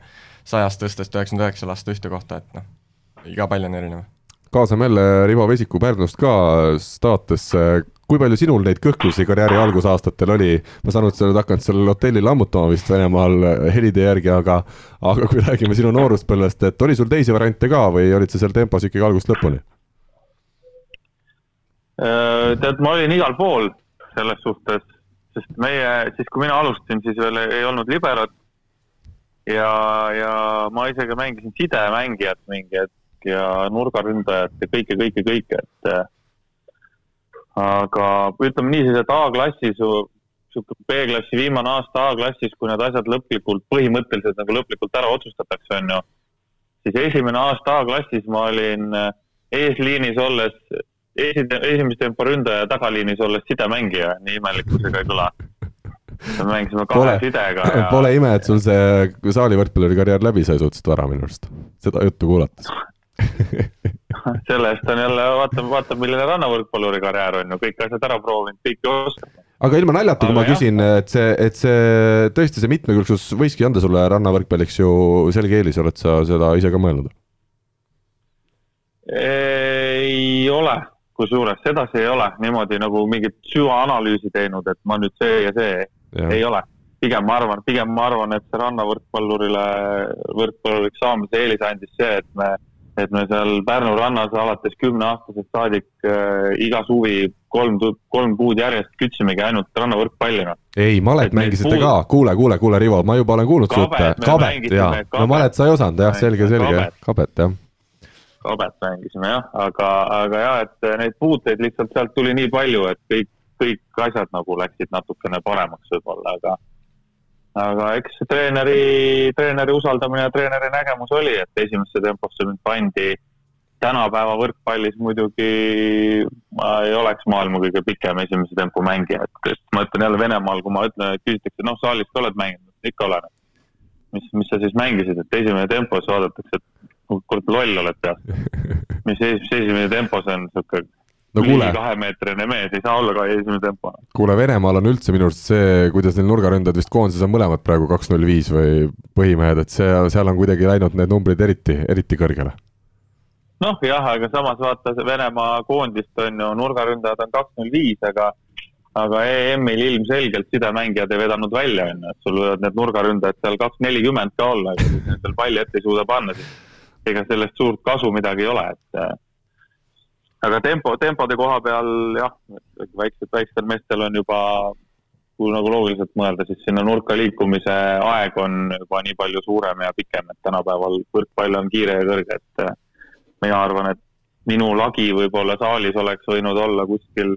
sajast tõstest üheksakümmend üheksa lasta ühte kohta, et noh, iga pall on erinev kaasame jälle Rivo Vesiku Pärnust ka staatesse. kui palju sinul neid kõhklusi karjääri algusaastatel oli? ma saan aru, et sa oled hakanud seal hotelli lammutama vist Venemaal helide järgi, aga aga kui räägime sinu nooruspõlvest, et oli sul teisi variante ka või olid sa seal tempos ikkagi algusest lõpuni? Äh, tead, ma olin igal pool selles suhtes, sest meie, siis kui mina alustasin, siis veel ei olnud liberot. ja, ja ma isegi mängisin sidemängijat mingi hetk ja nurgaründajat ja kõike, kõike, kõike, et äh, aga ütleme niiviisi, et A-klassis, sihuke B-klassi viimane aasta A-klassis, kui need asjad lõplikult, põhimõtteliselt nagu lõplikult ära otsustatakse, on ju, siis esimene aasta A-klassis ma olin äh, eesliinis olles esi-, esimese tempo ründaja ja tagaliinis olles sidemängija, nii imelikkusega ei kõla. Me mängisime kahe Pole- sidega ja Pole ime, et sul see saali võrkpalluri karjäär läbi sai suhteliselt vara minu arust, seda juttu kuulates. selle eest on jälle, vaata, vaata, milline rannavõrkpalluri karjäär on ju, kõik asjad ära proovinud, kõike oskab. aga ilma naljata, kui ma jah. küsin, et see, et see tõesti see mitmekülgsus võiski anda sulle rannavõrkpalliks ju selge eelis, oled sa seda ise ka mõelnud? ei ole, kusjuures sedasi ei ole niimoodi nagu mingit süvaanalüüsi teinud, et ma nüüd see ja see, ei ole. pigem ma arvan, pigem ma arvan, et see rannavõrkpallurile, võrkpalluriks saamise eelise andis see, et me, et me seal Pärnu rannas alates kümneaastasest saadik äh, iga suvi kolm, kolm kuud järjest kütsimegi ainult rannavõrkpalli, noh. ei, malet Et mängisite puud- ka, kuule, kuule, kuule, Rivo, ma juba olen kuulnud su Kabet jaa. no malet sa ei osanud jah, selge, selge kabet., jah. kabet mängisime jah, aga, aga jah, et neid puuteid lihtsalt sealt tuli nii palju, et kõik, kõik asjad nagu läksid natukene paremaks võib-olla, aga aga eks treeneri, treeneri usaldamine ja treeneri nägemus oli, et esimesse temposse mind pandi. tänapäeva võrkpallis muidugi ma ei oleks maailma kõige pikem esimese tempo mängija, et, et ma ütlen jälle Venemaal, kui ma ütlen, et küsitakse, noh, saalis ka oled mänginud, ikka olen. mis, mis sa siis mängisid, et esimene tempo, siis vaadatakse, et kurat loll oled peast. mis esimene tempos on, sihuke no kuule, kahemeetrine mees ei saa olla ka esimene tempo. kuule Venemaal on üldse minu arust see, kuidas neil nurgaründajad vist koondises on mõlemad praegu kaks null viis või põhimehed, et see, seal on kuidagi läinud need numbrid eriti, eriti kõrgele. noh jah, aga samas vaata see Venemaa koondist on ju, nurgaründajad on kaks null viis, aga aga EM-il ilmselgelt sidemängijad ei vedanud välja, on ju, et sul võivad need nurgaründajad seal kaks nelikümmend ka olla, aga kui nendel palli ette ei suuda panna, siis ega sellest suurt kasu midagi ei ole, et aga tempo, tempode koha peal jah, väiksed, väikstel meestel on juba kui nagu loogiliselt mõelda, siis sinna nurka liikumise aeg on juba nii palju suurem ja pikem, et tänapäeval võrkpall on kiire ja kõrge, et äh, mina arvan, et minu lagi võib-olla saalis oleks võinud olla kuskil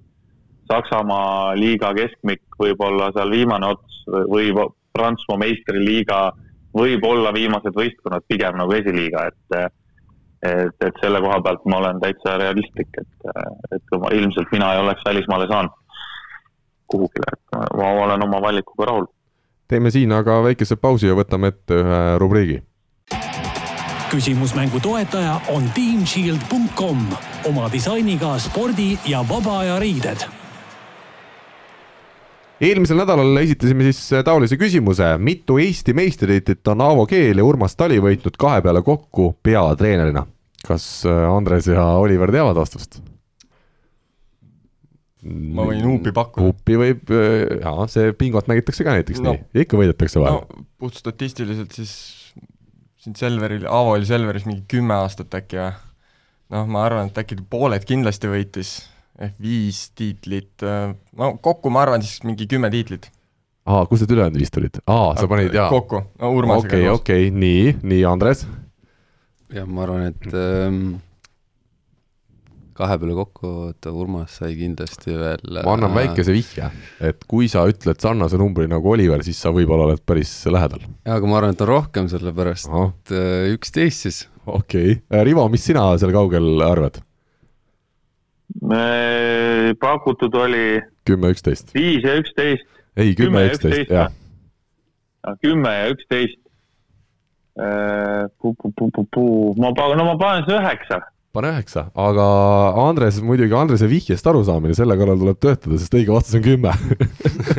Saksamaa liiga keskmik, võib-olla seal viimane ots või Prantsusmaa meistriliiga, võib-olla viimased võistkonnad pigem nagu esiliiga, et et, et selle koha pealt ma olen täitsa realistlik, et, et ma ilmselt mina ei oleks välismaale saanud kuhugile, et ma olen oma valikuga rahul. teeme siin aga väikese pausi ja võtame ette ühe rubriigi küsimusmängu toetaja on teamshield.com oma disainiga spordi ja vaba aja riided. Eelmisel nädalal esitasime siis taolise küsimuse, mitu Eesti meistritiitlit on Aavo Keel ja Urmas Tali võitnud kahe peale kokku peatreenerina? kas äh, Andres ja Oliver teavad vastust? ma võin huupi pakkuda. huupi võib, äh, jaa, see bingot mängitakse ka näiteks no, nii, ikka võidetakse vahel no,. puht statistiliselt siis siin Selveril, Aavo oli Selveris mingi kümme aastat äkki või? noh, ma arvan, et äkki pooled kindlasti võitis, ehk viis tiitlit, no kokku ma arvan siis mingi kümme tiitlit. aa, kust need ülejäänud viis tulid? aa, sa panid jaa. kokku, no Urmasega okei okay,, okei okay,, nii, nii, Andres? jah, ma arvan, et ähm, kahe peale kokku, oota, Urmas sai kindlasti veel ma annan äh, väikese vihje, et kui sa ütled sarnase numbri nagu Oliver, siis sa võib-olla oled päris lähedal. jaa, aga ma arvan, et on rohkem, sellepärast et äh, üksteist siis. okei okay., äh, Rivo, mis sina seal kaugel arvad? Pakutud oli kümme, üksteist. viis ja üksteist. ei, kümme ja üksteist, jah. kümme ja üksteist. ma panen, no ma panen siis üheksa pane üheksa, aga Andres, muidugi Andrese vihjest arusaamine, selle kallal tuleb töötada, sest õige vastus on kümme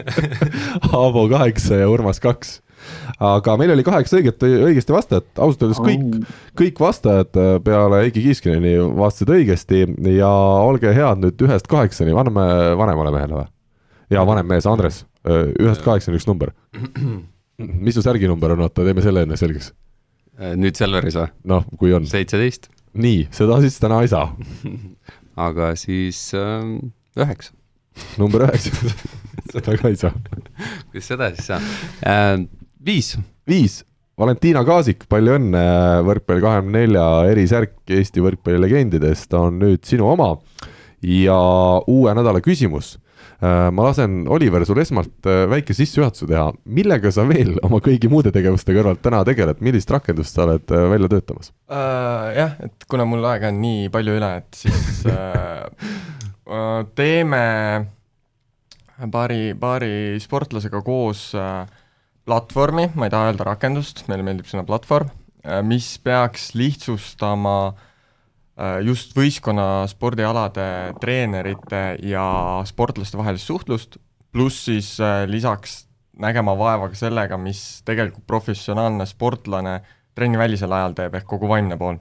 Aavo kaheksa ja Urmas kaks. Aga meil oli kaheksa õiget, õigesti vastajat, ausalt öeldes kõik, kõik vastajad äh, peale Heiki Kiiskineni vastasid õigesti ja olge head nüüd ühest kaheksani, anname vanemale mehele või? jaa, vanem mees, Andres, äh, ühest kaheksani üks number. mis su särginumber on, oota, teeme selle enne selgeks. Äh, nüüd Selveris või? noh, kui on. seitseteist nii, seda siis täna ei saa aga siis ähm, üheksa äh,. number üheksa seda ka ei saa. kuidas seda siis saab äh,? Viis. viis, Valentina Kaasik, palju õnne, võrkpalli kahekümne nelja erisärk Eesti võrkpallilegendidest on nüüd sinu oma. Ja uue nädala küsimus. Äh, ma lasen, Oliver, sul esmalt äh, väike sissejuhatuse teha, millega sa veel oma kõigi muude tegevuste kõrvalt täna tegeled, millist rakendust sa oled äh, välja töötamas? Uh,? jah, et kuna mul aega on nii palju üle, et siis uh, teeme paari, paari sportlasega koos uh, platvormi, ma ei taha öelda rakendust, meile meeldib sõna platvorm, mis peaks lihtsustama Äh, just võistkonna spordialade treenerite ja sportlaste vahelist suhtlust, pluss siis äh, lisaks nägema vaeva ka sellega, mis tegelikult professionaalne sportlane trennivälisel ajal teeb, ehk kogu vaimne pool.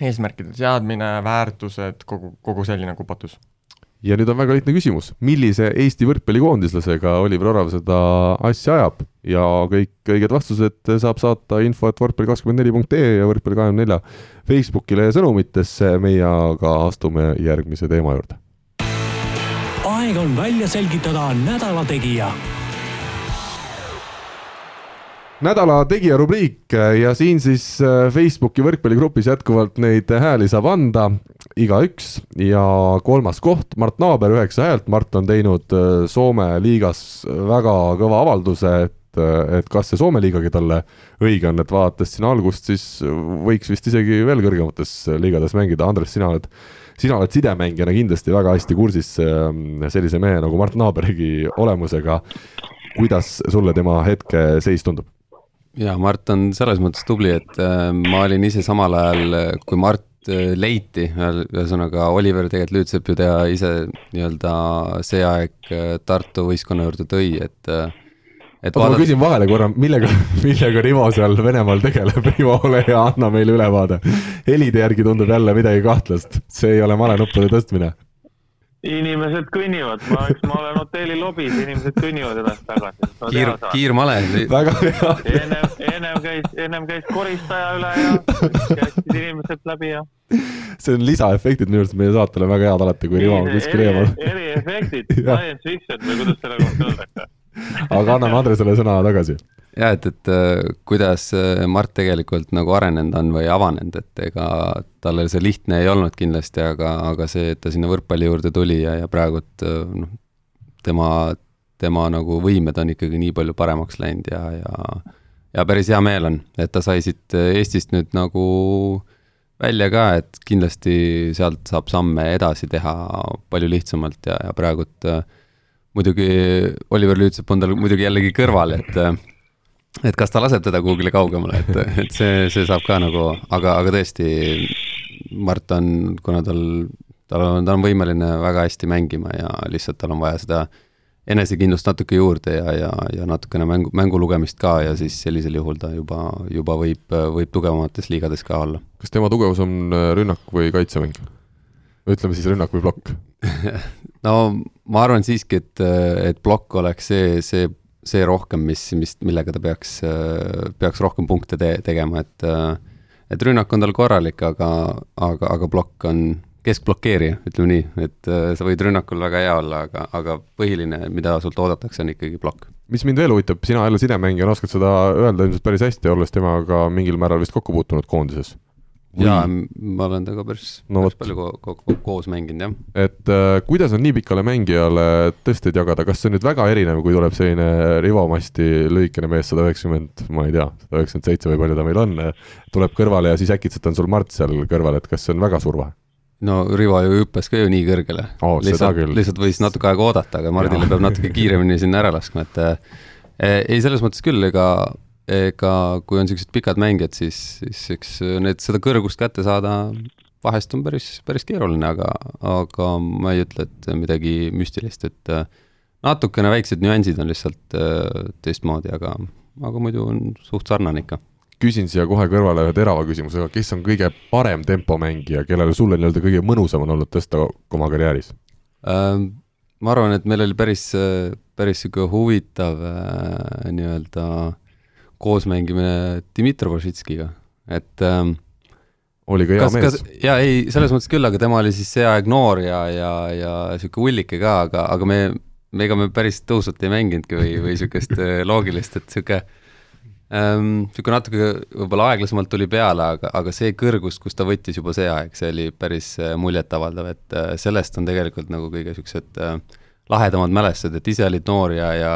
eesmärkide seadmine, väärtused, kogu, kogu selline kupatus ja nüüd on väga lihtne küsimus, millise Eesti võrkpallikoondislasega Oliver Orav seda asja ajab? Ja kõik õiged vastused saab saata info, et võrkpalli kakskümmend neli punkt ee ja võrkpalli kahekümne nelja Facebookile sõnumitesse, meie aga astume järgmise teema juurde. aeg on välja selgitada nädala tegija nädala tegija rubriik ja siin siis äh, Facebooki võrkpalligrupis jätkuvalt neid hääli saab anda igaüks ja kolmas koht, Mart Naaber, üheksa häält, Mart on teinud äh, Soome liigas väga kõva avalduse, et äh, et kas see Soome liigagi talle õige on, et vaadates siin algust, siis võiks vist isegi veel kõrgemates liigades mängida, Andres, sina oled sina oled sidemängijana kindlasti väga hästi kursis sellise mehe nagu Mart Naabergi olemusega. kuidas sulle tema hetkeseis tundub? Jaa, Mart on selles mõttes tubli, et äh, ma olin ise samal ajal, äh, kui Mart äh, leiti, ühesõnaga Oliver tegelikult Lüütsepp ju teha ise nii-öelda see aeg Tartu võistkonna juurde tõi, et et vaadata... ma küsin vahele korra, millega, millega Rivo seal Venemaal tegeleb, Rivo, ole hea, anna meile ülevaade. helide järgi tundub jälle midagi kahtlast, see ei ole malenuppude tõstmine inimesed kõnnivad, ma, eks ma olen hotelli lobis, inimesed kõnnivad edasi-tagasi. kiir, kiirmale. väga hea. ennem, ennem käis, ennem käis koristaja üle ja käisid inimesed läbi ja. see on lisaefektid minu arust meie saatele väga head alati, kui Rivo on kuskil eemal. eriefektid, science fiction või kuidas selle kohta öeldakse. Aga anname Andresele sõna tagasi. Jah, et, et äh, kuidas äh, Mart tegelikult nagu arenenud on või avanenud, et ega talle see lihtne ei olnud kindlasti, aga, aga see, et ta sinna võrkpalli juurde tuli ja, ja praegult äh, noh, tema, tema nagu võimed on ikkagi nii palju paremaks läinud ja, ja ja päris hea meel on, et ta sai siit Eestist nüüd nagu välja ka, et kindlasti sealt saab samme edasi teha palju lihtsamalt ja, ja praegult muidugi Oliver Lüütsepp on tal muidugi jällegi kõrval, et et kas ta laseb teda kuhugile kaugemale, et, et see, see saab ka nagu, aga, aga tõesti, Mart on, kuna tal, tal on, ta on võimeline väga hästi mängima ja lihtsalt tal on vaja seda enesekindlust natuke juurde ja, ja, ja natukene mängu, mängu lugemist ka ja siis sellisel juhul ta juba, juba võib, võib tugevamates liigades ka olla. kas tema tugevus on rünnak või kaitsemäng? ütleme siis rünnak või plokk no ma arvan siiski, et, et plokk oleks see, see, see rohkem, mis, mis, millega ta peaks, peaks rohkem punkte te tegema, et et rünnak on tal korralik, aga, aga, aga plokk on keskblokeerija, ütleme nii, et sa võid rünnakul väga hea olla, aga, aga põhiline, mida sult oodatakse, on ikkagi plokk. mis mind veel huvitab, sina jälle sidemängijana oskad seda öelda ilmselt päris hästi, olles temaga mingil määral vist kokku puutunud koondises jaa, ma olen temaga päris no,, päris palju ko ko ko koos mänginud, jah. et äh, kuidas on nii pikale mängijale tõsteid jagada, kas see on nüüd väga erinev, kui tuleb selline Rivo Masti lühikene mees, sada üheksakümmend, ma ei tea, sada üheksakümmend seitse või palju ta meil on, tuleb kõrvale ja siis äkitselt on sul Mart seal kõrval, et kas see on väga suur vahe? no Rivo ju hüppas ka ju nii kõrgele oh,. lihtsalt, lihtsalt võis natuke aega oodata, aga Mardile peab natuke kiiremini sinna ära laskma, et äh, ei, selles mõttes küll, ega ega kui on niisugused pikad mängijad, siis, siis eks need, seda kõrgust kätte saada vahest on päris, päris keeruline, aga, aga ma ei ütle, et midagi müstilist, et äh, natukene väiksed nüansid on lihtsalt äh, teistmoodi, aga, aga muidu on suht sarnane ikka. küsin siia kohe kõrvale ühe terava küsimusega, kes on kõige parem tempomängija, kellele sulle nii-öelda kõige mõnusam on olnud tõsta oma karjääris ähm,? ma arvan, et meil oli päris, päris niisugune huvitav äh, nii-öelda äh, koos mängimine Dmitri Vošitskiga, et ähm, oli ka hea kas, mees. jaa, ei, selles mõttes küll, aga tema oli siis see aeg noor ja, ja, ja niisugune hullike ka, aga, aga me, me ega me päris tõusvalt ei mänginudki või, või niisugust äh, loogilist, et niisugune ähm, niisugune natuke võib-olla aeglasemalt tuli peale, aga, aga see kõrgus, kus ta võttis juba see aeg, see oli päris äh, muljetavaldav, et äh, sellest on tegelikult nagu kõige niisugused lahedamad mälestused, et ise olid noor ja, ja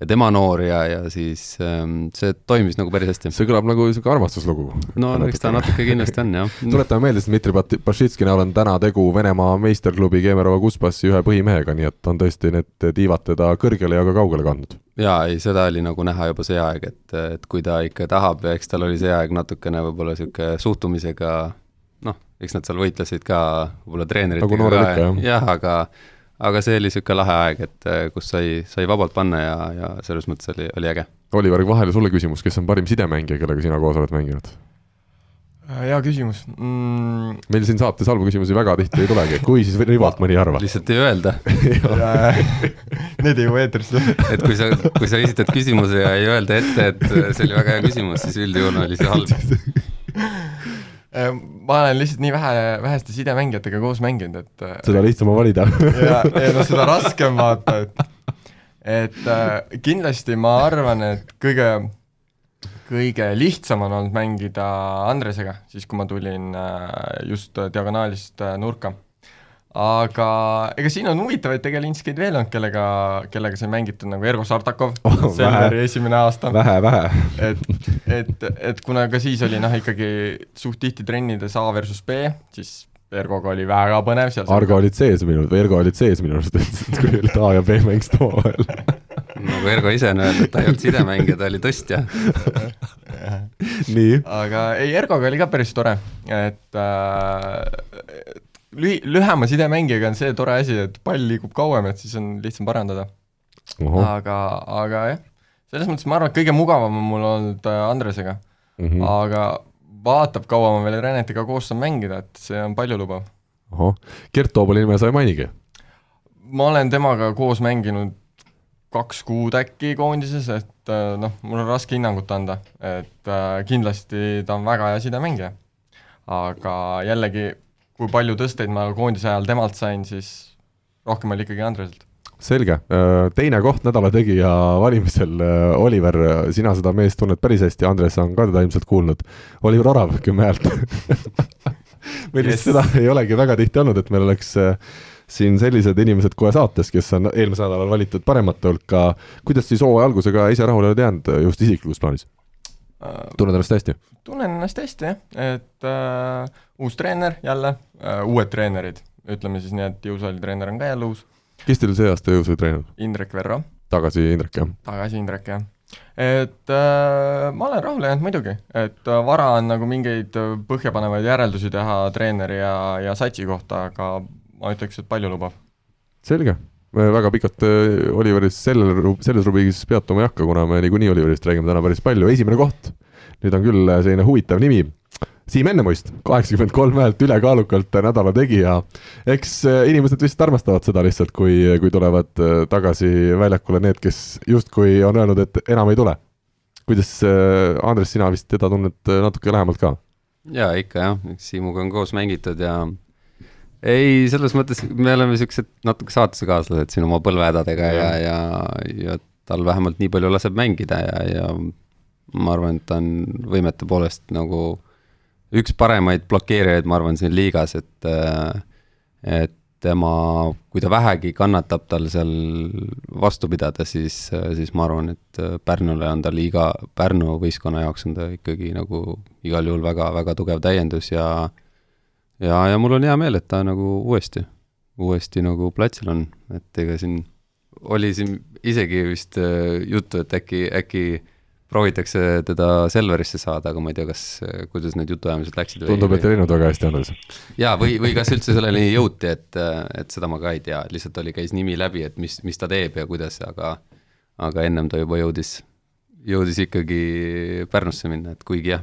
ja tema noor ja, ja siis ähm, see toimis nagu päris hästi. see kõlab nagu niisugune armastuslugu. no eks ta natuke kindlasti on, jah. tuletame meelde, Dmitri Bašitski näol on täna tegu Venemaa meisterklubi Kemerova Kuspassi ühe põhimehega, nii et on tõesti need tiivad teda kõrgele ja ka kaugele kandnud. jaa, ei, seda oli nagu näha juba see aeg, et, et kui ta ikka tahab ja eks tal oli see aeg natukene võib-olla niisugune suhtumisega noh, eks nad seal võitlesid ka võib-olla treeneritega nagu ikka, jah. jah, aga aga see oli niisugune lahe aeg, et äh, kus sai, sai vabalt panna ja, ja selles mõttes oli, oli äge. Oliver, vahele sulle küsimus, kes on parim sidemängija, kellega sina koos oled mänginud? Äh, hea küsimus. Mm.. meil siin saates halbu küsimusi väga tihti ei tulegi, kui siis Rivalt mõni arvab. lihtsalt ei öelda. Need ei jõua eetrisse. Et kui sa, kui sa esitad küsimuse ja ei öelda ette, et see oli väga hea küsimus, siis üldjuhul oli see halb ma olen lihtsalt nii vähe, väheste sidemängijatega koos mänginud, et äh, seda lihtsam on valida. Ja, ja no seda raskem vaata, et et äh, kindlasti ma arvan, et kõige, kõige lihtsam on olnud mängida Andresega, siis kui ma tulin äh, just diagonaalist äh, nurka aga ega siin on huvitavaid tegelinskeid veel olnud, kellega, kellega sai mängitud nagu Ergo Sartakov oh,, Selveri esimene aasta. vähe, vähe. et, et, et kuna ka siis oli noh, ikkagi suht tihti trennides A versus B, siis Ergoga oli väga põnev seal. Argo olid sees minu, Ergo olid sees minu arust, et kui olid A ja B mängisid omavahel nagu Ergo ise on öelnud, ta ei olnud sidemängija, ta oli tõstja nii. aga ei, Ergoga oli ka päris tore, et äh, lühi-, lühema sidemängijaga on see tore asi, et pall liigub kauem, et siis on lihtsam parandada. aga, aga jah, selles mõttes ma arvan, et kõige mugavam on mul olnud äh, Andresega mm. -hmm. aga vaatab, kaua ma veel Renetiga koos saan mängida, et see on paljulubav. ahah, Gert Toobali nime sa ei mainigi? ma olen temaga koos mänginud kaks kuud äkki koondises, et äh, noh, mul on raske hinnangut anda, et äh, kindlasti ta on väga hea sidemängija. aga jällegi, kui palju tõsteid ma koondise ajal temalt sain, siis rohkem oli ikkagi Andreselt. selge, äh, teine koht nädala tegija valimisel, äh, Oliver, sina seda meest tunned päris hästi, Andres on ka teda ilmselt kuulnud. Oliver Orav, kümme häält meil vist yes. seda ei olegi väga tihti olnud, et meil oleks äh, siin sellised inimesed kohe saates, kes on eelmisel nädalal valitud paremate hulka. kuidas siis hooaja algusega ise rahule oled jäänud just isiklikus plaanis? Tunned ennast hästi? tunnen ennast hästi, jah, et äh, uus treener jälle äh,, uued treenerid, ütleme siis nii, et jõusaali treener on ka jälle uus kes teil see aasta jõusuid treeninud? Indrek Verro, tagasi Indrek, jah? tagasi Indrek, jah. et äh, ma olen rahule jäänud muidugi, et äh, vara on nagu mingeid äh, põhjapanevaid järeldusi teha treeneri ja, ja satsi kohta, aga ma ütleks, et palju lubav. selge, me väga pikalt äh, Oliveris sellel, selles rubriigis peatuma ei hakka, kuna me niikuinii Oliverist räägime täna päris palju, esimene koht. nüüd on küll äh, selline huvitav nimi Siim Ennemuist, kaheksakümmend kolm häält ülekaalukalt nädala tegija. eks äh, inimesed vist armastavad seda lihtsalt, kui, kui tulevad äh, tagasi väljakule need, kes justkui on öelnud, et enam ei tule. kuidas, äh, Andres, sina vist teda tunned natuke lähemalt ka? jaa, ikka jah, eks Siimuga on koos mängitud ja ei, selles mõttes me oleme siuksed natuke saatusekaaslased siin oma põlvehädadega ja, ja, ja, ja tal vähemalt nii palju laseb mängida ja, ja ma arvan, et ta on võimete poolest nagu üks paremaid blokeerijaid, ma arvan, siin liigas, et, äh, et tema, kui ta vähegi kannatab tal seal vastu pidada, siis, siis ma arvan, et Pärnule on ta liiga, Pärnu võistkonna jaoks on ta ikkagi nagu igal juhul väga, väga tugev täiendus ja ja, ja mul on hea meel, et ta nagu uuesti, uuesti nagu platsil on, et ega siin oli siin isegi vist äh, juttu, et äkki, äkki proovitakse teda Selverisse saada, aga ma ei tea, kas, kuidas need jutuajamised läksid. tundub, et ei läinud väga hästi, Andres. jaa, või, või kas üldse selleni jõuti, et, et seda ma ka ei tea, lihtsalt oli, käis nimi läbi, et mis, mis ta teeb ja kuidas, aga aga ennem ta juba jõudis, jõudis ikkagi Pärnusse minna, et kuigi jah,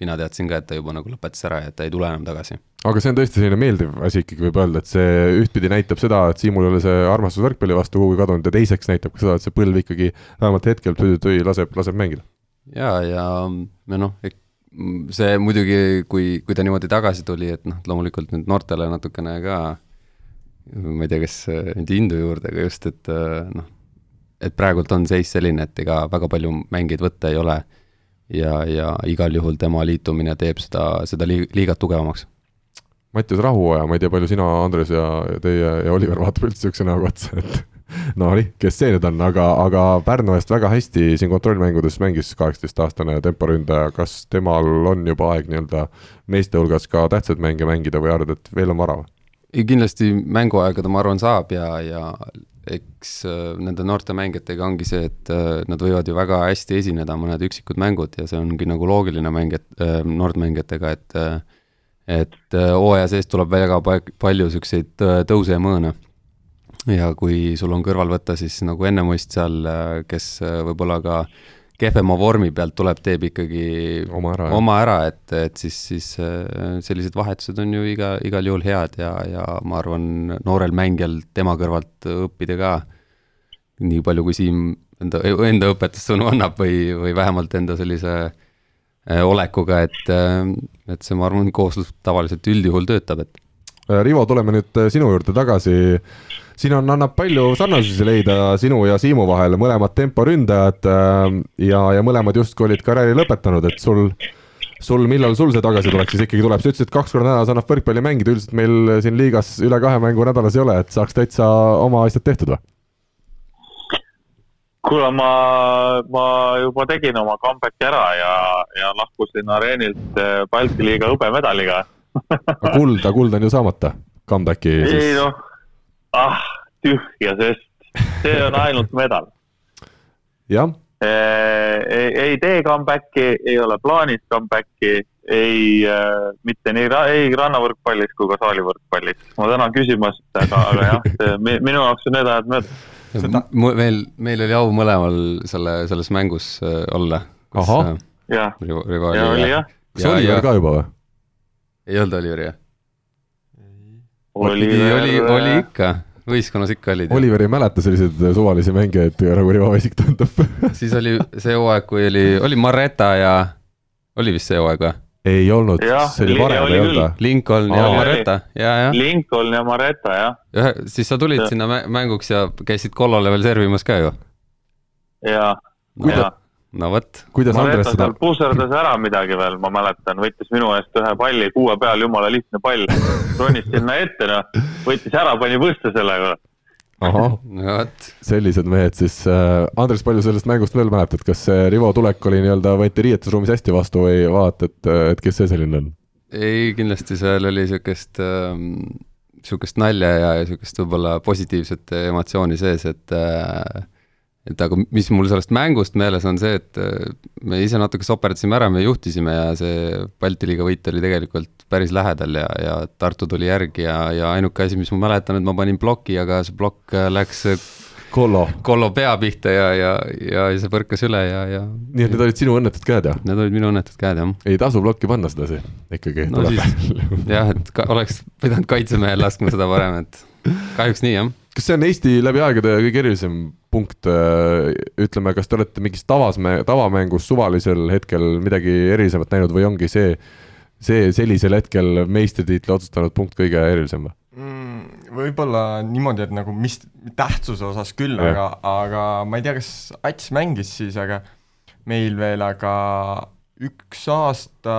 mina teadsin ka, et ta juba nagu lõpetas ära ja et ta ei tule enam tagasi. aga see on tõesti selline meeldiv asi ikkagi võib öelda, et see ühtpidi näitab seda, et Siimul ei ole see armastus võrkpalli vastu kuhugi kadunud ja teiseks näitab ka seda, et see põlv ikkagi vähemalt hetkel tüü laseb, laseb mängida. ja, ja, ja noh, see muidugi, kui, kui ta niimoodi tagasi tuli, et noh, loomulikult nüüd noortele natukene ka ma ei tea, kas nüüd Indu juurde, aga just, et noh, et praegult on seis selline, et ega väga palju mängijaid võtta ei ole. Ja, ja igal juhul tema liitumine teeb seda, seda liigat tugevamaks. Mattias Rahuoja, ma ei tea, palju sina, Andres ja, teie ja Oliver vaatab üldse niisuguse näoga otsa, et no nii, kes see nüüd on, aga, aga Pärnu eest väga hästi siin kontrollmängudes mängis kaheksateistaastane temporündaja, kas temal on juba aeg nii-öelda meeste hulgas ka tähtsaid mänge mängida või arvad, et veel on vara? Kindlasti mänguaega ta, ma arvan, saab ja, ja eks äh, nende noorte mängijatega ongi see, et äh, nad võivad ju väga hästi esineda, mõned üksikud mängud ja see ongi nagu loogiline mängijat äh,, noortmängijatega, et et hooaja sees tuleb väga palju niisuguseid tõuse ja mõõne. ja kui sul on kõrval võtta siis nagu Ennemuist seal, kes võib-olla ka kehvema vormi pealt tuleb, teeb ikkagi oma ära, oma ära, et, et siis, siis sellised vahetused on ju iga, igal juhul head ja, ja ma arvan, noorel mängijal tema kõrvalt õppida ka nii palju, kui Siim enda, enda õpetussõnu annab või, või vähemalt enda sellise äh, Äh, olekuga, et, äh, et see, ma arvan, kooslus tavaliselt üldjuhul töötab, et. Äh, Rivo, tuleme nüüd sinu juurde tagasi. Siin on, annab palju sarnasusi leida sinu ja Siimu vahel, mõlemad temporündajad ja, ja mõlemad justkui olid karjääri lõpetanud, et sul sul, millal sul see tagasitulek siis ikkagi tuleb, sa ütlesid, et kaks korda nädalas annab võrkpalli mängida, üldiselt meil siin liigas üle kahe mängu nädalas ei ole, et saaks täitsa oma asjad tehtud või? kuule, ma, ma juba tegin oma comeback'i ära ja, ja lahkusin areenilt eh, Balti liiga hõbemedaliga kuld, aga kuld on ju saamata, comeback'i siis. ei noh, ah, tühja sest, see on ainult medal. jah. Eh, ei, ei tee comeback'i, ei ole plaanis comeback'i, ei äh,, mitte nii, ei rannavõrkpallis kui ka saalivõrkpallis. ma tänan küsimast, aga, aga jah, minu jaoks on need ajad möödas seda... meil, meil oli au mõlemal selle, selles mängus äh, olla. ahah. Jah, ja oli jah. kas Oliver ka juba või? ei olnud Oliveri jah? Oliver... oli, oli ikka, võistkonnas ikka olid. Oliver ei mäleta selliseid suvalisi mängijaid, nagu Rivo Vesik tundub siis oli see hooaeg, kui oli, oli Mareta ja oli vist see hooaeg või? ei olnud, see oli varem, ei olnud või? Lincoln ja Mareta, ja, ja. Lincoln ja Mareta, jah. ühe, siis sa tulid ja. sinna mänguks ja käisid kollale veel servimas ka ju? jaa, jaa. No vot. kuidas Andres seda? puserdas ära midagi veel, ma mäletan, võttis minu eest ühe palli kuue peal, jumala lihtne pall. ronis sinna ette, noh, võttis ära, pani põste sellega ahah no,, sellised mehed siis äh,. Andres, palju sellest mängust veel mäletad, kas see Rivo tulek oli nii-öelda, võeti riietusruumis hästi vastu või vaata, et, et kes see selline on? ei, kindlasti seal oli niisugust ähm, niisugust nalja ja niisugust võib-olla positiivset emotsiooni sees, et äh, et aga mis mul sellest mängust meeles on see, et äh, me ise natuke soperdasime ära, me juhtisime ja see Balti liiga võit oli tegelikult päris lähedal ja, ja Tartu tuli järgi ja, ja ainuke asi, mis ma mäletan, et ma panin ploki, aga see plokk äh, läks Kollo. Kollo pea pihta ja, ja, ja see põrkas üle ja, ja nii et need olid sinu õnnetud käed, jah? Need olid minu õnnetud käed, jah. ei tasu plokki panna sedasi, ikkagi no, siis, jah, et ka, oleks pidanud kaitsemehel laskma seda varem, et kahjuks nii, jah. Kas see on Eesti läbi aegade kõige erilisem punkt, äh, ütleme, kas te olete mingis tavas, tavamängus suvalisel hetkel midagi erilisemat näinud või ongi see, see sellisel hetkel meistritiitli otsustanud punkt kõige erilisem või? mm,? Võib-olla niimoodi, et nagu mis tähtsuse osas küll, aga, aga ma ei tea, kas Ats mängis siis, aga meil veel, aga üks aasta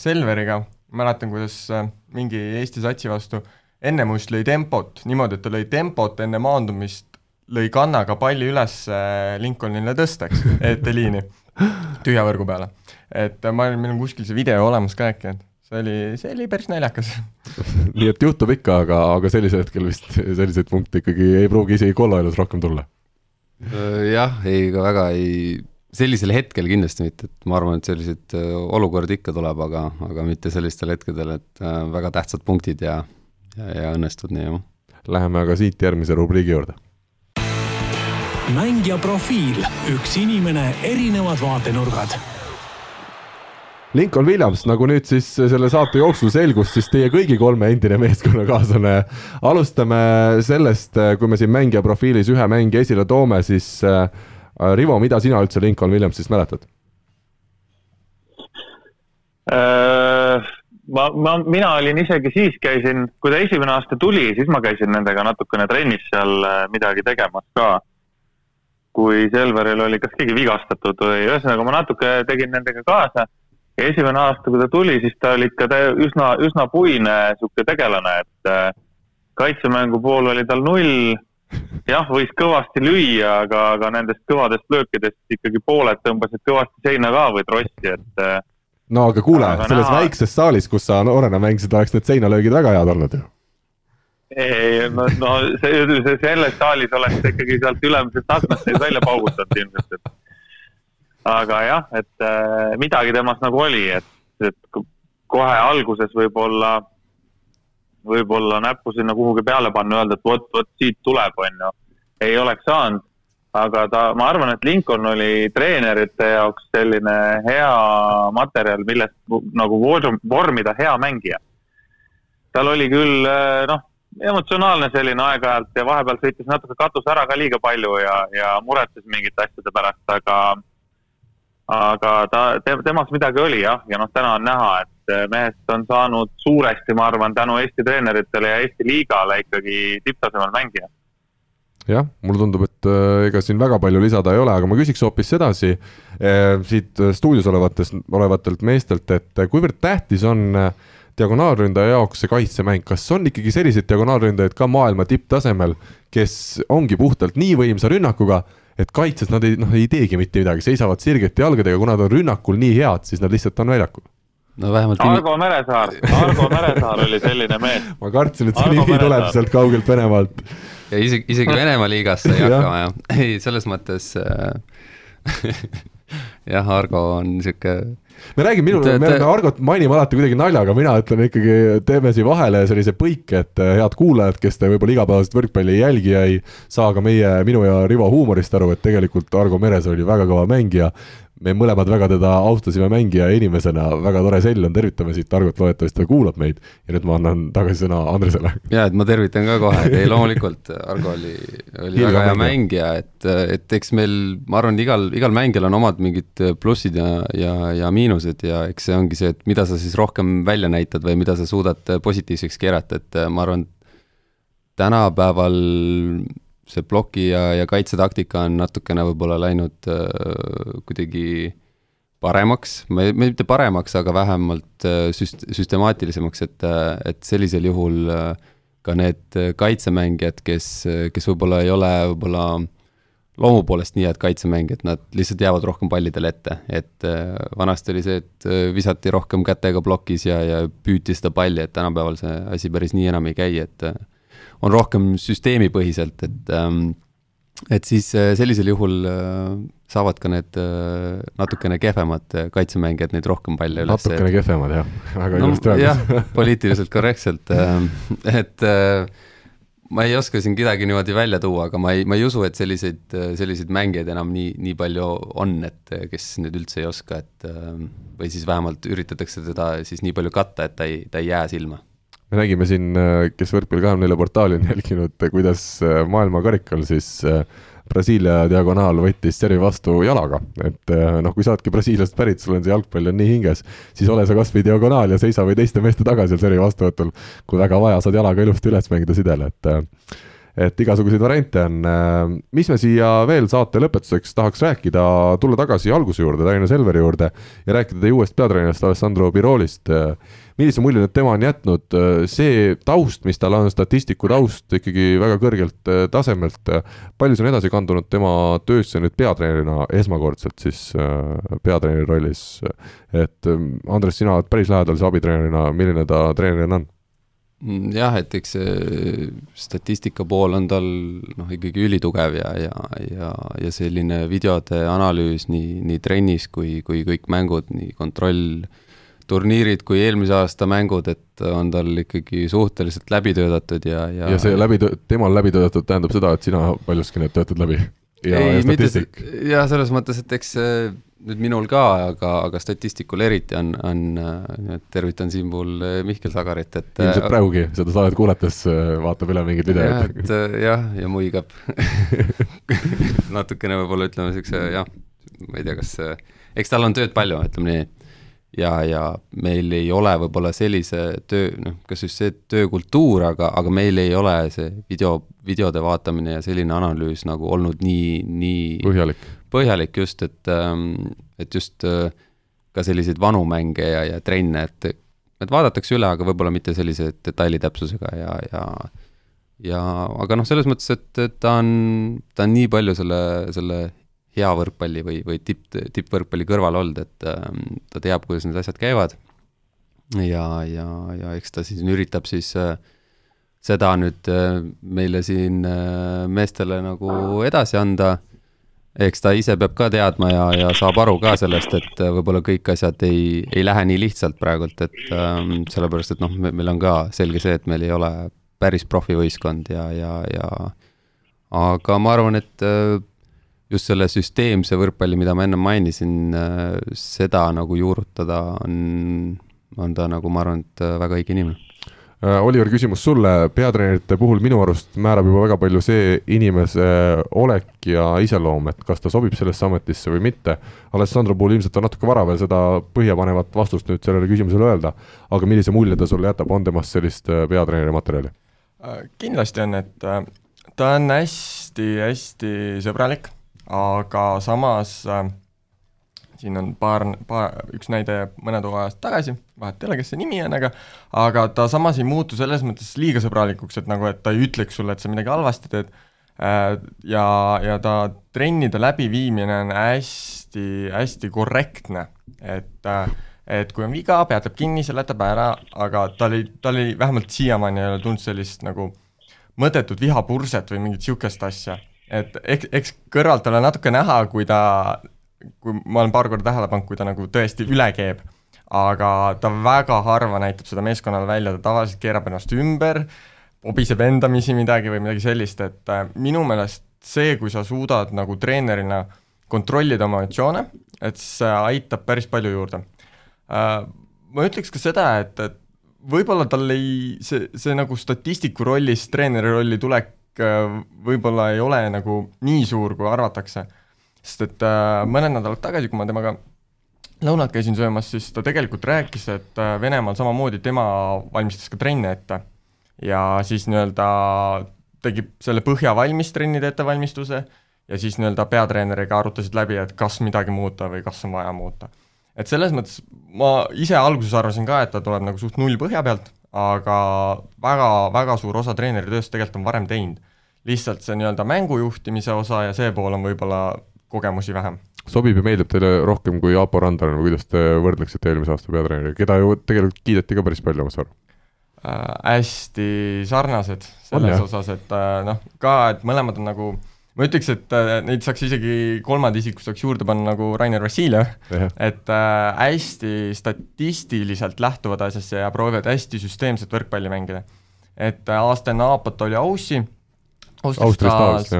Selveriga, mäletan, kuidas äh, mingi Eesti satsi vastu ennemus lõi tempot niimoodi, et ta lõi tempot enne maandumist lõi kannaga palli üles äh, Lincolnile tõsteks, eeteliini, tühja võrgu peale. et ma, meil on kuskil see video olemas ka äkki, et see oli, see oli päris naljakas nii et juhtub ikka, aga, aga sellisel hetkel vist selliseid punkte ikkagi ei pruugi isegi kolla elus rohkem tulla? jah, ei, ega väga ei, sellisel hetkel kindlasti mitte, et ma arvan, et selliseid olukordi ikka tuleb, aga, aga mitte sellistel hetkedel, et väga tähtsad punktid ja, ja, ja õnnestud nii, jah. Läheme aga siit järgmise rubriigi juurde mängija profiil, üks inimene, erinevad vaatenurgad. Lincoln Williams, nagu nüüd siis selle saate jooksul selgus, siis teie kõigi kolme endine meeskonnakaaslane. alustame sellest, kui me siin mängija profiilis ühe mängija esile toome, siis äh, Rivo, mida sina üldse Lincoln Williamsist mäletad? Äh, ma, ma, mina olin isegi siis käisin, kui ta esimene aasta tuli, siis ma käisin nendega natukene trennis seal äh, midagi tegemas ka kui Selveril oli kas keegi vigastatud või ühesõnaga ma natuke tegin nendega kaasa. ja esimene aasta, kui ta tuli, siis ta oli ikka üsna, üsna puine sihuke tegelane, et äh, kaitsemängu pool oli tal null. jah, võis kõvasti lüüa, aga, aga nendest kõvadest löökidest ikkagi pooled tõmbasid kõvasti seina ka või trossi, et. No aga kuule, selles näha... väikses saalis, kus sa noorena mängisid, oleks need seinalöögid väga head olnud ju ei, no, no see, see selles saalis oleks ikkagi sealt ülemisest aknast neid välja paugutanud ilmselt, et. aga jah, et äh, midagi temas nagu oli, et, et kohe alguses võib-olla, võib-olla näppu sinna kuhugi peale panna, öelda, et vot, vot siit tuleb, on ju. ei oleks saanud, aga ta, ma arvan, et Lincoln oli treenerite jaoks selline hea materjal, millest nagu vormida hea mängija. tal oli küll äh, noh emotsionaalne selline aeg-ajalt ja vahepeal sõitis natuke katus ära ka liiga palju ja, ja muretses mingite asjade pärast, aga aga ta te,, temas midagi oli jah, ja noh, täna on näha, et mehest on saanud suuresti, ma arvan, tänu Eesti treeneritele ja Eesti liigale ikkagi tipptasemel mängija. Jah, mulle tundub, et äh, ega siin väga palju lisada ei ole, aga ma küsiks hoopis sedasi äh, siit stuudios olevatest, olevatelt meestelt, et kuivõrd tähtis on äh, diagonaalründaja jaoks see kaitsemäng, kas on ikkagi selliseid diagonaalründajaid ka maailma tipptasemel, kes ongi puhtalt nii võimsa rünnakuga, et kaitses nad ei, noh, ei teegi mitte midagi, seisavad sirgete jalgadega, kuna nad on rünnakul nii head, siis nad lihtsalt on väljakul no vähemalt Argo Meresaar, Argo Meresaar oli selline mees. ma kartsin, et see nimi tuleb sealt kaugelt Venemaalt. Ja isegi, isegi Venemaa liigas sai hakkama jah, ei selles mõttes äh, jah, Argo on niisugune me räägime, minul, me oleme Argot mainime alati kuidagi naljaga, mina ütlen ikkagi, teeme siia vahele sellise põike, et eh, head kuulajad, kes te võib-olla igapäevaselt võrkpalli ei jälgi ja ei saa ka meie, minu ja Rivo huumorist aru, et tegelikult Argo Meres oli väga kõva mängija me mõlemad väga teda austasime mängija ja inimesena, väga tore sell on, tervitame siit Argot, loodetavasti ta kuulab meid. ja nüüd ma annan tagasi sõna Andresele. ja, et ma tervitan ka kohe, ei loomulikult, Argo oli, oli Hiilga väga hea mängija, et, et eks meil, ma arvan, igal, igal mängijal on omad mingid plussid ja, ja, ja miinused. Ja eks see ongi see, et mida sa siis rohkem välja näitad või mida sa suudad positiivseks keerata, et ma arvan, tänapäeval see ploki ja, ja kaitsetaktika on natukene võib-olla läinud äh, kuidagi paremaks, mitte paremaks, aga vähemalt äh, süst-, süstemaatilisemaks, et, äh, et sellisel juhul äh, ka need kaitsemängijad, kes, kes võib-olla ei ole võib-olla loomu poolest nii head kaitsemängijad, nad lihtsalt jäävad rohkem pallidele ette, et äh, vanasti oli see, et äh, visati rohkem kätega plokis ja, ja püüti seda palli, et tänapäeval see asi päris nii enam ei käi, et on rohkem süsteemipõhiselt, et ähm, et siis sellisel juhul saavad ka need natukene kehvemad kaitsemängijad neid rohkem palle üles. natukene kehvemad jah, väga no, ilusti öeldud. poliitiliselt korrektselt, et ma ei oska siin kedagi niimoodi välja tuua, aga ma ei, ma ei usu, et selliseid, selliseid mängijaid enam nii, nii palju on, et kes nüüd üldse ei oska, et või siis vähemalt üritatakse teda siis nii palju katta, et ta ei, ta ei jää silma. Me nägime siin, kes Võrkpalli kahekümne nelja portaali on jälginud, kuidas maailmakarikal siis äh, Brasiilia diagonaal võttis servi vastu jalaga, et noh, kui sa oledki Brasiiliast pärit, sul on see jalgpall on nii hinges, siis ole sa kasvõi diagonaal ja seisa või teiste meeste taga seal servi vastuvõtul. kui väga vaja, saad jalaga ilusti üles mängida sidele, et et igasuguseid variante on. Eh, mis me siia veel saate lõpetuseks tahaks rääkida, tulla tagasi alguse juurde, Tallinna Selveri juurde ja rääkida teie uuest peatreenerist Alessandro Birolist millise mulje tema on jätnud, see taust, mis tal on, statistiku taust ikkagi väga kõrgelt äh, tasemelt, palju see on edasi kandunud tema töösse nüüd peatreenerina esmakordselt siis äh, peatreeneri rollis, et Andres, sina oled päris lähedal see abitreenerina, milline ta treenerina on? Mm, jah, et eks see statistika pool on tal noh, ikkagi ülitugev ja, ja, ja, ja selline videode analüüs nii, nii trennis kui, kui kõik mängud, nii kontroll turniirid kui eelmise aasta mängud, et on tal ikkagi suhteliselt läbi töötatud ja, ja ja see läbi, temal läbi töötatud tähendab seda, et sina paljuski need töötad läbi? ja, ja statistik? jah, selles mõttes, et eks nüüd minul ka, aga, aga statistikul eriti on, on, tervitan siinpool Mihkel Sagarit, et ilmselt praegugi seda saadet kuulates vaatab üle mingeid videoid. et jah, ja muigab. Natukene võib-olla ütleme niisuguse jah, ma ei tea, kas, eks tal on tööd palju, ütleme nii. Ja, ja meil ei ole võib-olla sellise töö, noh, kas just see töökultuur, aga, aga meil ei ole see video, videode vaatamine ja selline analüüs nagu olnud nii, nii põhjalik, põhjalik just, et, ähm, et just äh, ka selliseid vanu mänge ja, ja trenne, et, et vaadatakse üle, aga võib-olla mitte sellise detailitäpsusega ja, ja ja aga noh, selles mõttes, et, et ta on, ta on nii palju selle, selle hea võrkpalli või, või tipp, tippvõrkpalli kõrval olnud, et äh, ta teab, kuidas need asjad käivad. ja, ja, ja eks ta siis üritab siis äh, seda nüüd äh, meile siin äh, meestele nagu edasi anda. Eks ta ise peab ka teadma ja, ja saab aru ka sellest, et äh, võib-olla kõik asjad ei, ei lähe nii lihtsalt praegult, et äh, sellepärast, et noh, meil on ka selge see, et meil ei ole päris profivõistkond ja, ja, ja aga ma arvan, et äh, just selle süsteemse võrkpalli, mida ma enne mainisin, äh, seda nagu juurutada on, on ta nagu ma arvan, et väga õige inimene. Äh, Oliver, küsimus sulle, peatreenerite puhul minu arust määrab juba väga palju see inimese olek ja iseloom, et kas ta sobib sellesse ametisse või mitte. Alessandro puhul ilmselt on natuke vara veel seda põhjapanevat vastust nüüd sellele küsimusele öelda, aga millise mulje ta sulle jätab, on temast sellist peatreeneri materjali? kindlasti on, et ta on hästi-hästi sõbralik aga samas äh, siin on paar, paar, üks näide mõned ajast tagasi, vahet ei ole, kes see nimi on, aga aga ta samas ei muutu selles mõttes liiga sõbralikuks, et nagu, et ta ei ütleks sulle, et sa midagi halvasti teed. Äh,, ja, ja ta trennide läbiviimine on hästi, hästi korrektne, et äh, et kui on viga, peatab kinni, seletab ära, aga tal ei, tal ei, vähemalt siiamaani ei ole tulnud sellist nagu mõttetut vihapurset või mingit niisugust asja. Et eks, eks kõrvalt ole natuke näha, kui ta, kui ma olen paar korda tähele pannud, kui ta nagu tõesti üle keeb, aga ta väga harva näitab seda meeskonnale välja, ta tavaliselt keerab ennast ümber, obiseb endamisi midagi või midagi sellist, et äh, minu meelest see, kui sa suudad nagu treenerina kontrollida oma emotsioone, et see aitab päris palju juurde äh,. Ma ütleks ka seda, et, et võib-olla tal ei, see, see nagu statistiku rollist treeneri rolli tulek Äh, võib-olla ei ole nagu nii suur, kui arvatakse. sest et mõned nädalad tagasi, kui ma temaga lõunat käisin söömas, siis ta tegelikult rääkis, et äh, Venemaal samamoodi tema valmistas ka trenne ette. ja siis nii-öelda tegi selle põhja valmis trennide ettevalmistuse ja siis nii-öelda peatreeneriga arutasid läbi, et kas midagi muuta või kas on vaja muuta. et selles mõttes ma ise alguses arvasin ka, et ta tuleb nagu suht null põhja pealt, aga väga, väga suur osa treeneri tööst tegelikult on varem teinud. lihtsalt see nii-öelda mängu juhtimise osa ja see pool on võib-olla kogemusi vähem sobib ja meeldib teile rohkem kui Aapo Randanen või kuidas te võrdleksite eelmise aasta peatreeneriga, keda ju tegelikult kiideti ka päris palju, ma saan aru äh,? hästi sarnased selles on, osas, et äh, noh, ka, et mõlemad on nagu ma ütleks, et äh, neid saaks isegi kolmanda isiku saaks juurde panna nagu Rainer Vassiljev, et äh, hästi statistiliselt lähtuvad asjasse ja proovivad hästi süsteemset võrkpalli mängida. et äh, aasta enne Aapot oli Aussi, Austrias,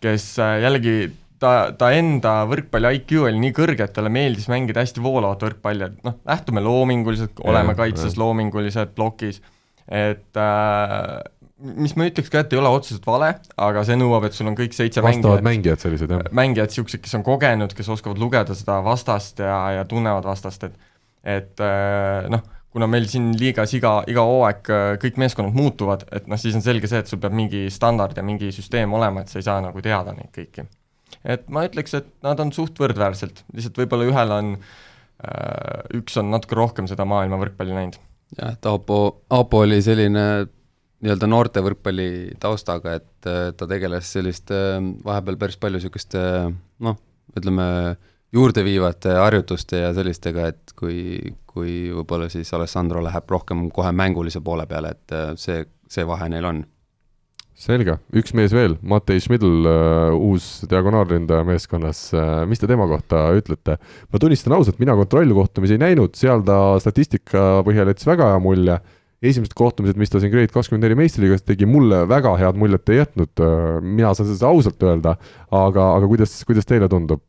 kes äh, jällegi ta, ta enda võrkpalli IQ oli nii kõrge, et talle meeldis mängida hästi voolavat võrkpalli, et noh, lähtume loominguliselt, oleme kaitses loomingulised plokis, et äh, mis ma ütleks ka, et ei ole otseselt vale, aga see nõuab, et sul on kõik seitse vastavad mängijat, mängijad sellised, jah? mängijad, niisugused, kes on kogenud, kes oskavad lugeda seda vastast ja, ja tunnevad vastast, et et äh, noh, kuna meil siin liigas iga, iga hooaeg äh, kõik meeskonnad muutuvad, et noh, siis on selge see, et sul peab mingi standard ja mingi süsteem olema, et sa ei saa nagu teada neid kõiki et ma ütleks, et nad on suht võrdväärselt, lihtsalt võib-olla ühel on äh,, üks on natuke rohkem seda maailma võrkpalli näinud. jah, et Aapo, Aapo oli selline nii-öelda noorte võrkpalli taustaga, et äh, ta tegeles selliste vahepeal päris palju niisuguste noh, ütleme, juurdeviivate harjutuste ja sellistega, et kui, kui võib-olla siis Alessandro läheb rohkem kohe mängulise poole peale, et äh, see, see vahe neil on selge, üks mees veel, Matei Schmidl, äh, uus diagonaalründaja meeskonnas, äh, mis te tema kohta ütlete? ma tunnistan ausalt, mina kontrollkohtumisi ei näinud, seal ta statistika põhjal jättis väga hea mulje, esimesed kohtumised, mis ta siin Grade kakskümmend neli meistriliigas tegi, mulle väga head muljet ei jätnud, äh, mina saan seda ausalt öelda, aga, aga kuidas, kuidas teile tundub?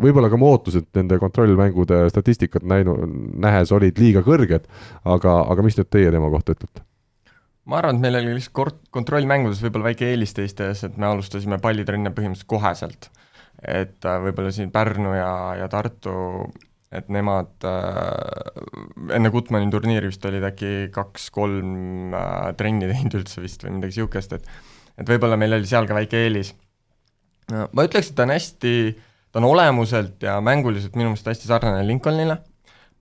võib-olla ka mu ootused nende kontrollmängude statistikat näinud, nähes olid liiga kõrged, aga, aga mis nüüd teie tema kohta ütlete? Ma arvan, et meil oli lihtsalt kort-, kontrollmängudes võib-olla väike eelis teiste ees, et me alustasime pallitrenne põhimõtteliselt koheselt. et äh, võib-olla siin Pärnu ja, ja Tartu, et nemad äh, enne Gutmanni turniiri vist olid äkki kaks-kolm äh, trenni teinud üldse vist või midagi niisugust, et et võib-olla meil oli seal ka väike eelis. ma ütleks, et ta on hästi, ta on olemuselt ja mänguliselt minu meelest hästi sarnane Lincolnile,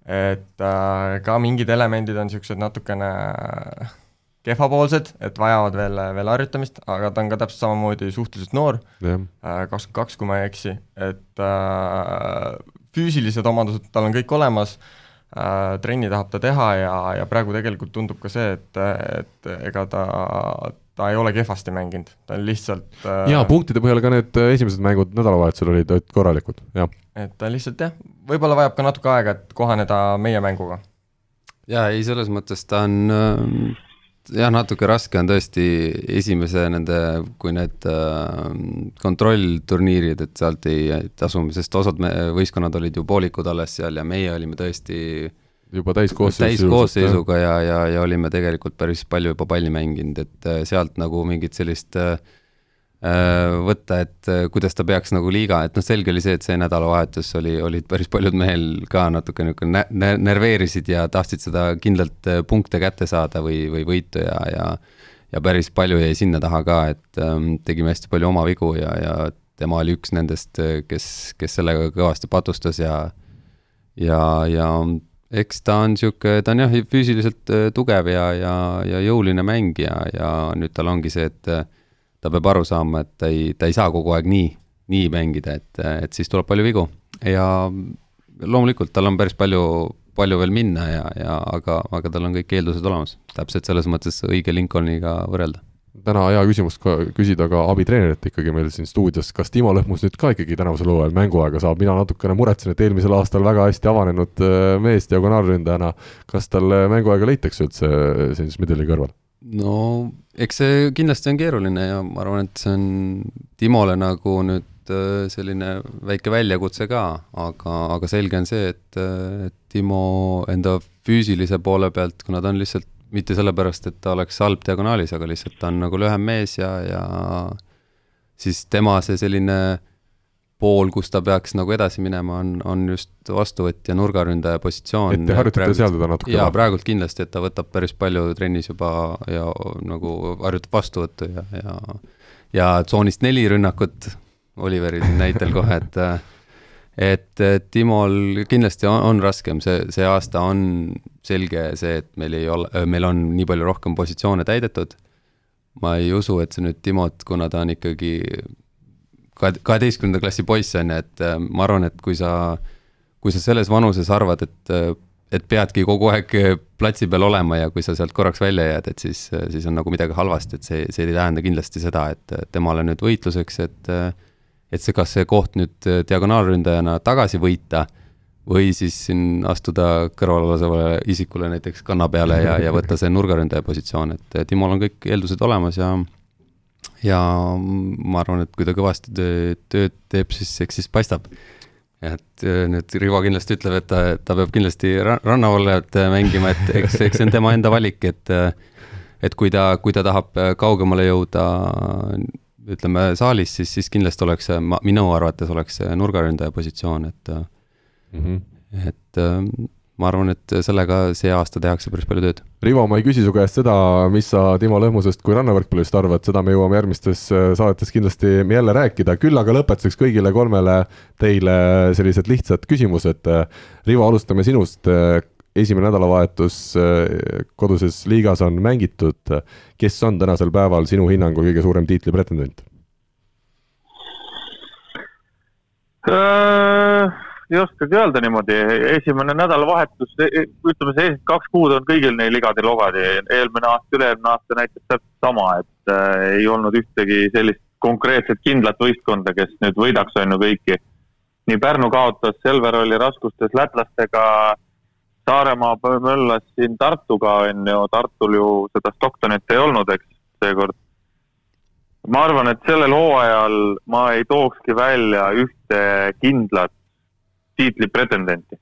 et äh, ka mingid elemendid on niisugused natukene äh, kehvapoolsed, et vajavad veel, veel harjutamist, aga ta on ka täpselt samamoodi suhteliselt noor, äh, kakskümmend kaks, kui ma ei eksi, et äh, füüsilised omadused tal on kõik olemas äh,, trenni tahab ta teha ja, ja praegu tegelikult tundub ka see, et, et ega ta, ta ei ole kehvasti mänginud, ta on lihtsalt äh, jaa, punktide põhjal ka need esimesed mängud nädalavahetusel olid, olid korralikud, jah. et ta lihtsalt jah, võib-olla vajab ka natuke aega, et kohaneda meie mänguga. jaa, ei selles mõttes ta on äh jah, natuke raske on tõesti esimese nende, kui need äh, kontrollturniirid, et sealt ei tasu, sest osad me, võistkonnad olid ju poolikud alles seal ja meie olime tõesti juba täiskoosseisu täiskoosseisuga ja, ja, ja olime tegelikult päris palju juba palli mänginud, et äh, sealt nagu mingit sellist Äh, võtta, et äh, kuidas ta peaks nagu liiga, et noh, selge oli see, et see nädalavahetus oli, olid päris paljud mehel ka natuke niisugune nä-, nerveerisid ja tahtsid seda kindlalt äh, punkte kätte saada või, või võitu ja, ja ja päris palju jäi sinna taha ka, et ähm, tegime hästi palju oma vigu ja, ja tema oli üks nendest, kes, kes sellega kõvasti patustas ja ja, ja eks ta on niisugune, ta on jah, füüsiliselt tugev ja, ja, ja jõuline mängija ja nüüd tal ongi see, et ta peab aru saama, et ta ei, ta ei saa kogu aeg nii, nii mängida, et, et siis tuleb palju vigu. Ja loomulikult tal on päris palju, palju veel minna ja, ja aga, aga tal on kõik eeldused olemas, täpselt selles mõttes õige Lincolniga võrrelda. Täna hea küsimus ka küsida ka abitreenerilt ikkagi meil siin stuudios, kas Timo Lõhmus nüüd ka ikkagi tänavusel hooajal mänguaega saab, mina natukene muretsen, et eelmisel aastal väga hästi avanenud äh, mees diagonaalründajana, kas talle mänguaega leitakse üldse siin Smideli kõrval? No eks see kindlasti on keeruline ja ma arvan, et see on Timole nagu nüüd äh, selline väike väljakutse ka, aga, aga selge on see, et, äh, et Timo enda füüsilise poole pealt, kuna ta on lihtsalt mitte sellepärast, et ta oleks halb diagonaalis, aga lihtsalt ta on nagu lühem mees ja, ja siis tema see selline äh, pool, kus ta peaks nagu edasi minema, on, on just vastuvõtja nurgaründaja positsioon. et te harjutate seal teda natuke? jaa, praegult kindlasti, et ta võtab päris palju trennis juba ja nagu harjutab vastuvõttu ja, ja ja tsoonist neli rünnakut Oliveri näitel kohe, et et Timol kindlasti on, on raskem, see, see aasta on selge see, et meil ei ole, meil on nii palju rohkem positsioone täidetud ma ei usu, et see nüüd Timot, kuna ta on ikkagi kaheteistkümnenda klassi poiss, on ju, et äh, ma arvan, et kui sa, kui sa selles vanuses arvad, et äh, et peadki kogu aeg platsi peal olema ja kui sa sealt korraks välja jääd, et siis, siis on nagu midagi halvasti, et see, see ei tähenda kindlasti seda, et temale nüüd võitluseks, et et see, kas see koht nüüd diagonaalründajana tagasi võita või siis siin astuda kõrvalolevale isikule näiteks kanna peale ja, ja võtta see nurgaründaja positsioon, et Timol on kõik eeldused olemas ja ja ma arvan, et kui ta kõvasti tööd teeb, siis eks siis paistab. et äh, nüüd Rivo kindlasti ütleb, et ta, ta peab kindlasti rannavalvet mängima, et eks, eks see on tema enda valik, et et kui ta, kui ta tahab kaugemale jõuda ütleme saalis, siis, siis kindlasti oleks see, minu arvates oleks see nurgaründaja positsioon, et mm. -hmm. et ma arvan, et sellega see aasta tehakse päris palju tööd. Rivo, ma ei küsi su käest seda, mis sa Timo Lõhmusest kui rannavõrkpallist arvad, seda me jõuame järgmistes äh, saadetes kindlasti jälle rääkida, küll aga lõpetuseks kõigile kolmele teile sellised lihtsad küsimused. Rivo, alustame sinust. esimene nädalavahetus äh, koduses liigas on mängitud. kes on tänasel päeval sinu hinnangul kõige suurem tiitli pretendent uh...? Ei oskagi öelda niimoodi, esimene nädalavahetus, e, e, ütleme see kaks kuud on kõigil neil igadi-logadi, eelmine aasta, üle-eelmine aasta näitas täpselt sama, et äh, ei olnud ühtegi sellist konkreetset kindlat võistkonda, kes nüüd võidaks, on ju, kõiki. nii Pärnu kaotas, Selver oli raskustes lätlastega, Saaremaa möllas siin Tartuga, on ju, Tartul ju seda Stocktonit ei olnud, eks, seekord ma arvan, et sellel hooajal ma ei tookski välja ühte kindlat tiitli pretendenti.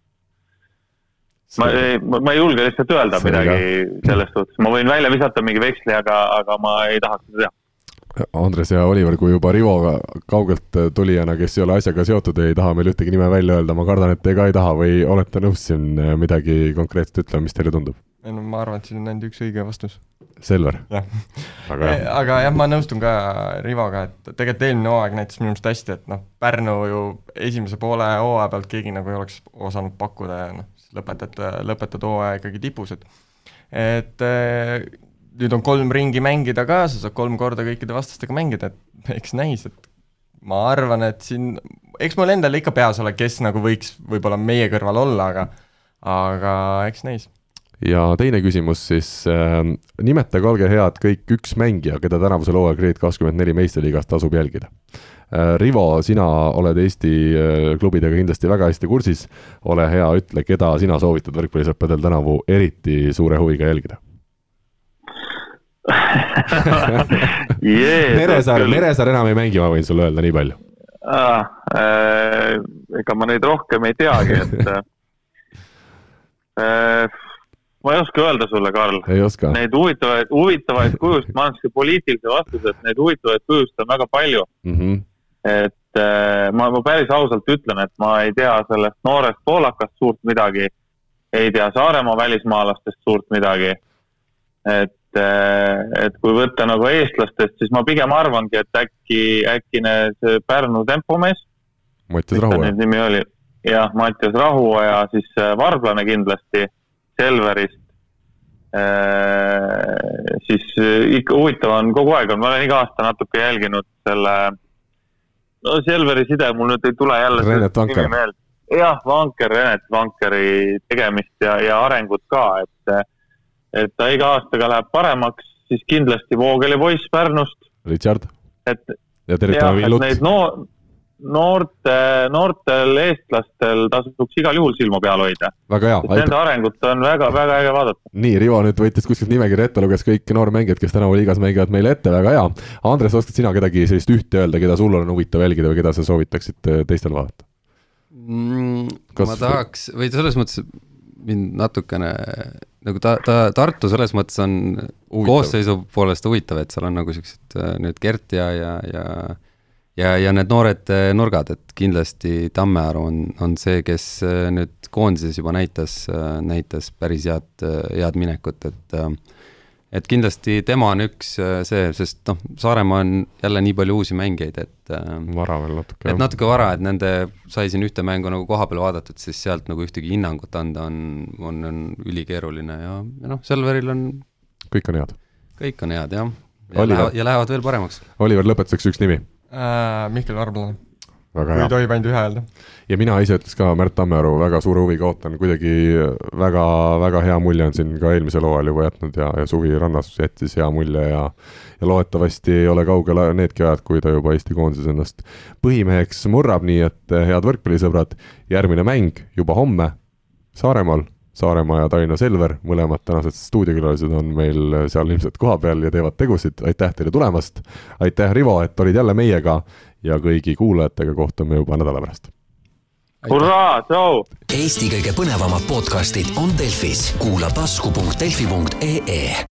ma ei, ma ei julge lihtsalt öelda see midagi selles suhtes, ma võin välja visata mingi veksli, aga, aga ma ei tahaks seda teha. Andres ja Oliver, kui juba Rivo kaugelt tulijana, kes ei ole asjaga seotud, ei taha meil ühtegi nime välja öelda, ma kardan, et te ka ei taha või olete nõus siin midagi konkreetset ütlema, mis teile tundub? Ei no ma arvan, et siin on ainult üks õige vastus. Selver? aga jah, aga jah, ma nõustun ka Rivoga, et tegelikult eelmine hooaeg näitas minu meelest hästi, et noh, Pärnu ju esimese poole hooaja pealt keegi nagu ei oleks osanud pakkuda ja noh, lõpetad, lõpetad hooaja ikkagi tipus, et et eh, nüüd on kolm ringi mängida ka, sa saad kolm korda kõikide vastastega mängida, et eks näis, et ma arvan, et siin, eks mul endal ikka peas ole, kes nagu võiks võib-olla meie kõrval olla, aga aga eks näis ja teine küsimus siis äh,, nimetage, olge head, kõik üks mängija, keda tänavusel hooajal Grade kakskümmend neli meistriliigas tasub jälgida äh,. Rivo, sina oled Eesti äh, klubidega kindlasti väga hästi kursis, ole hea, ütle, keda sina soovitad võrkpallisõppedel tänavu eriti suure huviga jälgida yeah, Meresaar, Meresaar enam ei mängi, ma võin sulle öelda nii palju ah,. Äh, ega ma neid rohkem ei teagi, et äh, äh ma ei oska öelda sulle, Karl. Neid huvitavaid, huvitavaid kujust, ma annan siukse poliitilise vastuse, et neid huvitavaid kujust on väga palju mm. -hmm. et äh, ma, ma päris ausalt ütlen, et ma ei tea sellest noorest poolakast suurt midagi. ei tea Saaremaa välismaalastest suurt midagi. et äh,, et kui võtta nagu eestlastest, siis ma pigem arvangi, et äkki, äkki see Pärnu tempomees. Mattias Rahuoja. nimi oli, jah, Mattias Rahuoja, siis äh, Varblane kindlasti Selverist äh, siis äh, ikka huvitav on kogu aeg on, ma olen iga aasta natuke jälginud selle, no Selveri side mul nüüd ei tule jälle. Renet Vanker. jah, Vanker, Renet Vankeri tegemist ja, ja arengut ka, et, et ta iga aastaga läheb paremaks, siis kindlasti Voogeli poiss Pärnust. Richard. et. ja tervitame Villut. Neid no noorte, noortel eestlastel tasuks igal juhul silma peal hoida. väga hea. Nende arengut on väga, väga äge vaadata. nii, Rivo nüüd võttis kuskilt nimekirja ette, luges kõik noormängijad, kes tänavu liigas mängivad meile ette, väga hea. Andres, oskad sina kedagi sellist ühte öelda, keda sul on huvitav jälgida või keda sa soovitaksid äh, teistel vaadata mm,? ma tahaks, või selles mõttes mind natukene nagu ta, ta, Tartu selles mõttes on huvitav. koosseisu poolest huvitav, et seal on nagu siuksed äh, nüüd Gert ja, ja, ja ja, ja need noored äh, nurgad, et kindlasti Tammearu on, on see, kes äh, nüüd koondises juba näitas, äh, näitas päris head, head minekut, et et kindlasti tema on üks see, sest noh, Saaremaa on jälle nii palju uusi mängijaid, et vara veel natuke. et natuke vara, et nende, sai siin ühte mängu nagu kohapeal vaadatud, siis sealt nagu ühtegi hinnangut anda on, on, on ülikeeruline ja, ja noh, Selveril on kõik on head? kõik on head, jah ja, lähevad, ja lähevad veel paremaks. Oliver, lõpetuseks üks nimi. äh,. Mihkel Varblane, kui tohib ainult ühe öelda. ja mina ise ütleks ka Märt Tammearu väga suure huviga ootan, kuidagi väga, väga hea mulje on siin ka eelmisel hooajal juba jätnud ja, ja suvi rannas jättis hea mulje ja ja loodetavasti ei ole kaugel needki ajad, kui ta juba Eesti koondises ennast põhimeheks murrab, nii et head võrkpallisõbrad, järgmine mäng juba homme Saaremaal, Saaremaa ja Tallinna Selver, mõlemad tänased stuudiokülalised on meil seal ilmselt kohapeal ja teevad tegusid, aitäh teile tulemast, aitäh, Rivo, et olid jälle meiega ja kõigi kuulajatega kohtume juba nädala pärast. Hurraa, tšau. Eesti kõige põnevamad podcastid on Delfis, kuula tasku.delfi.ee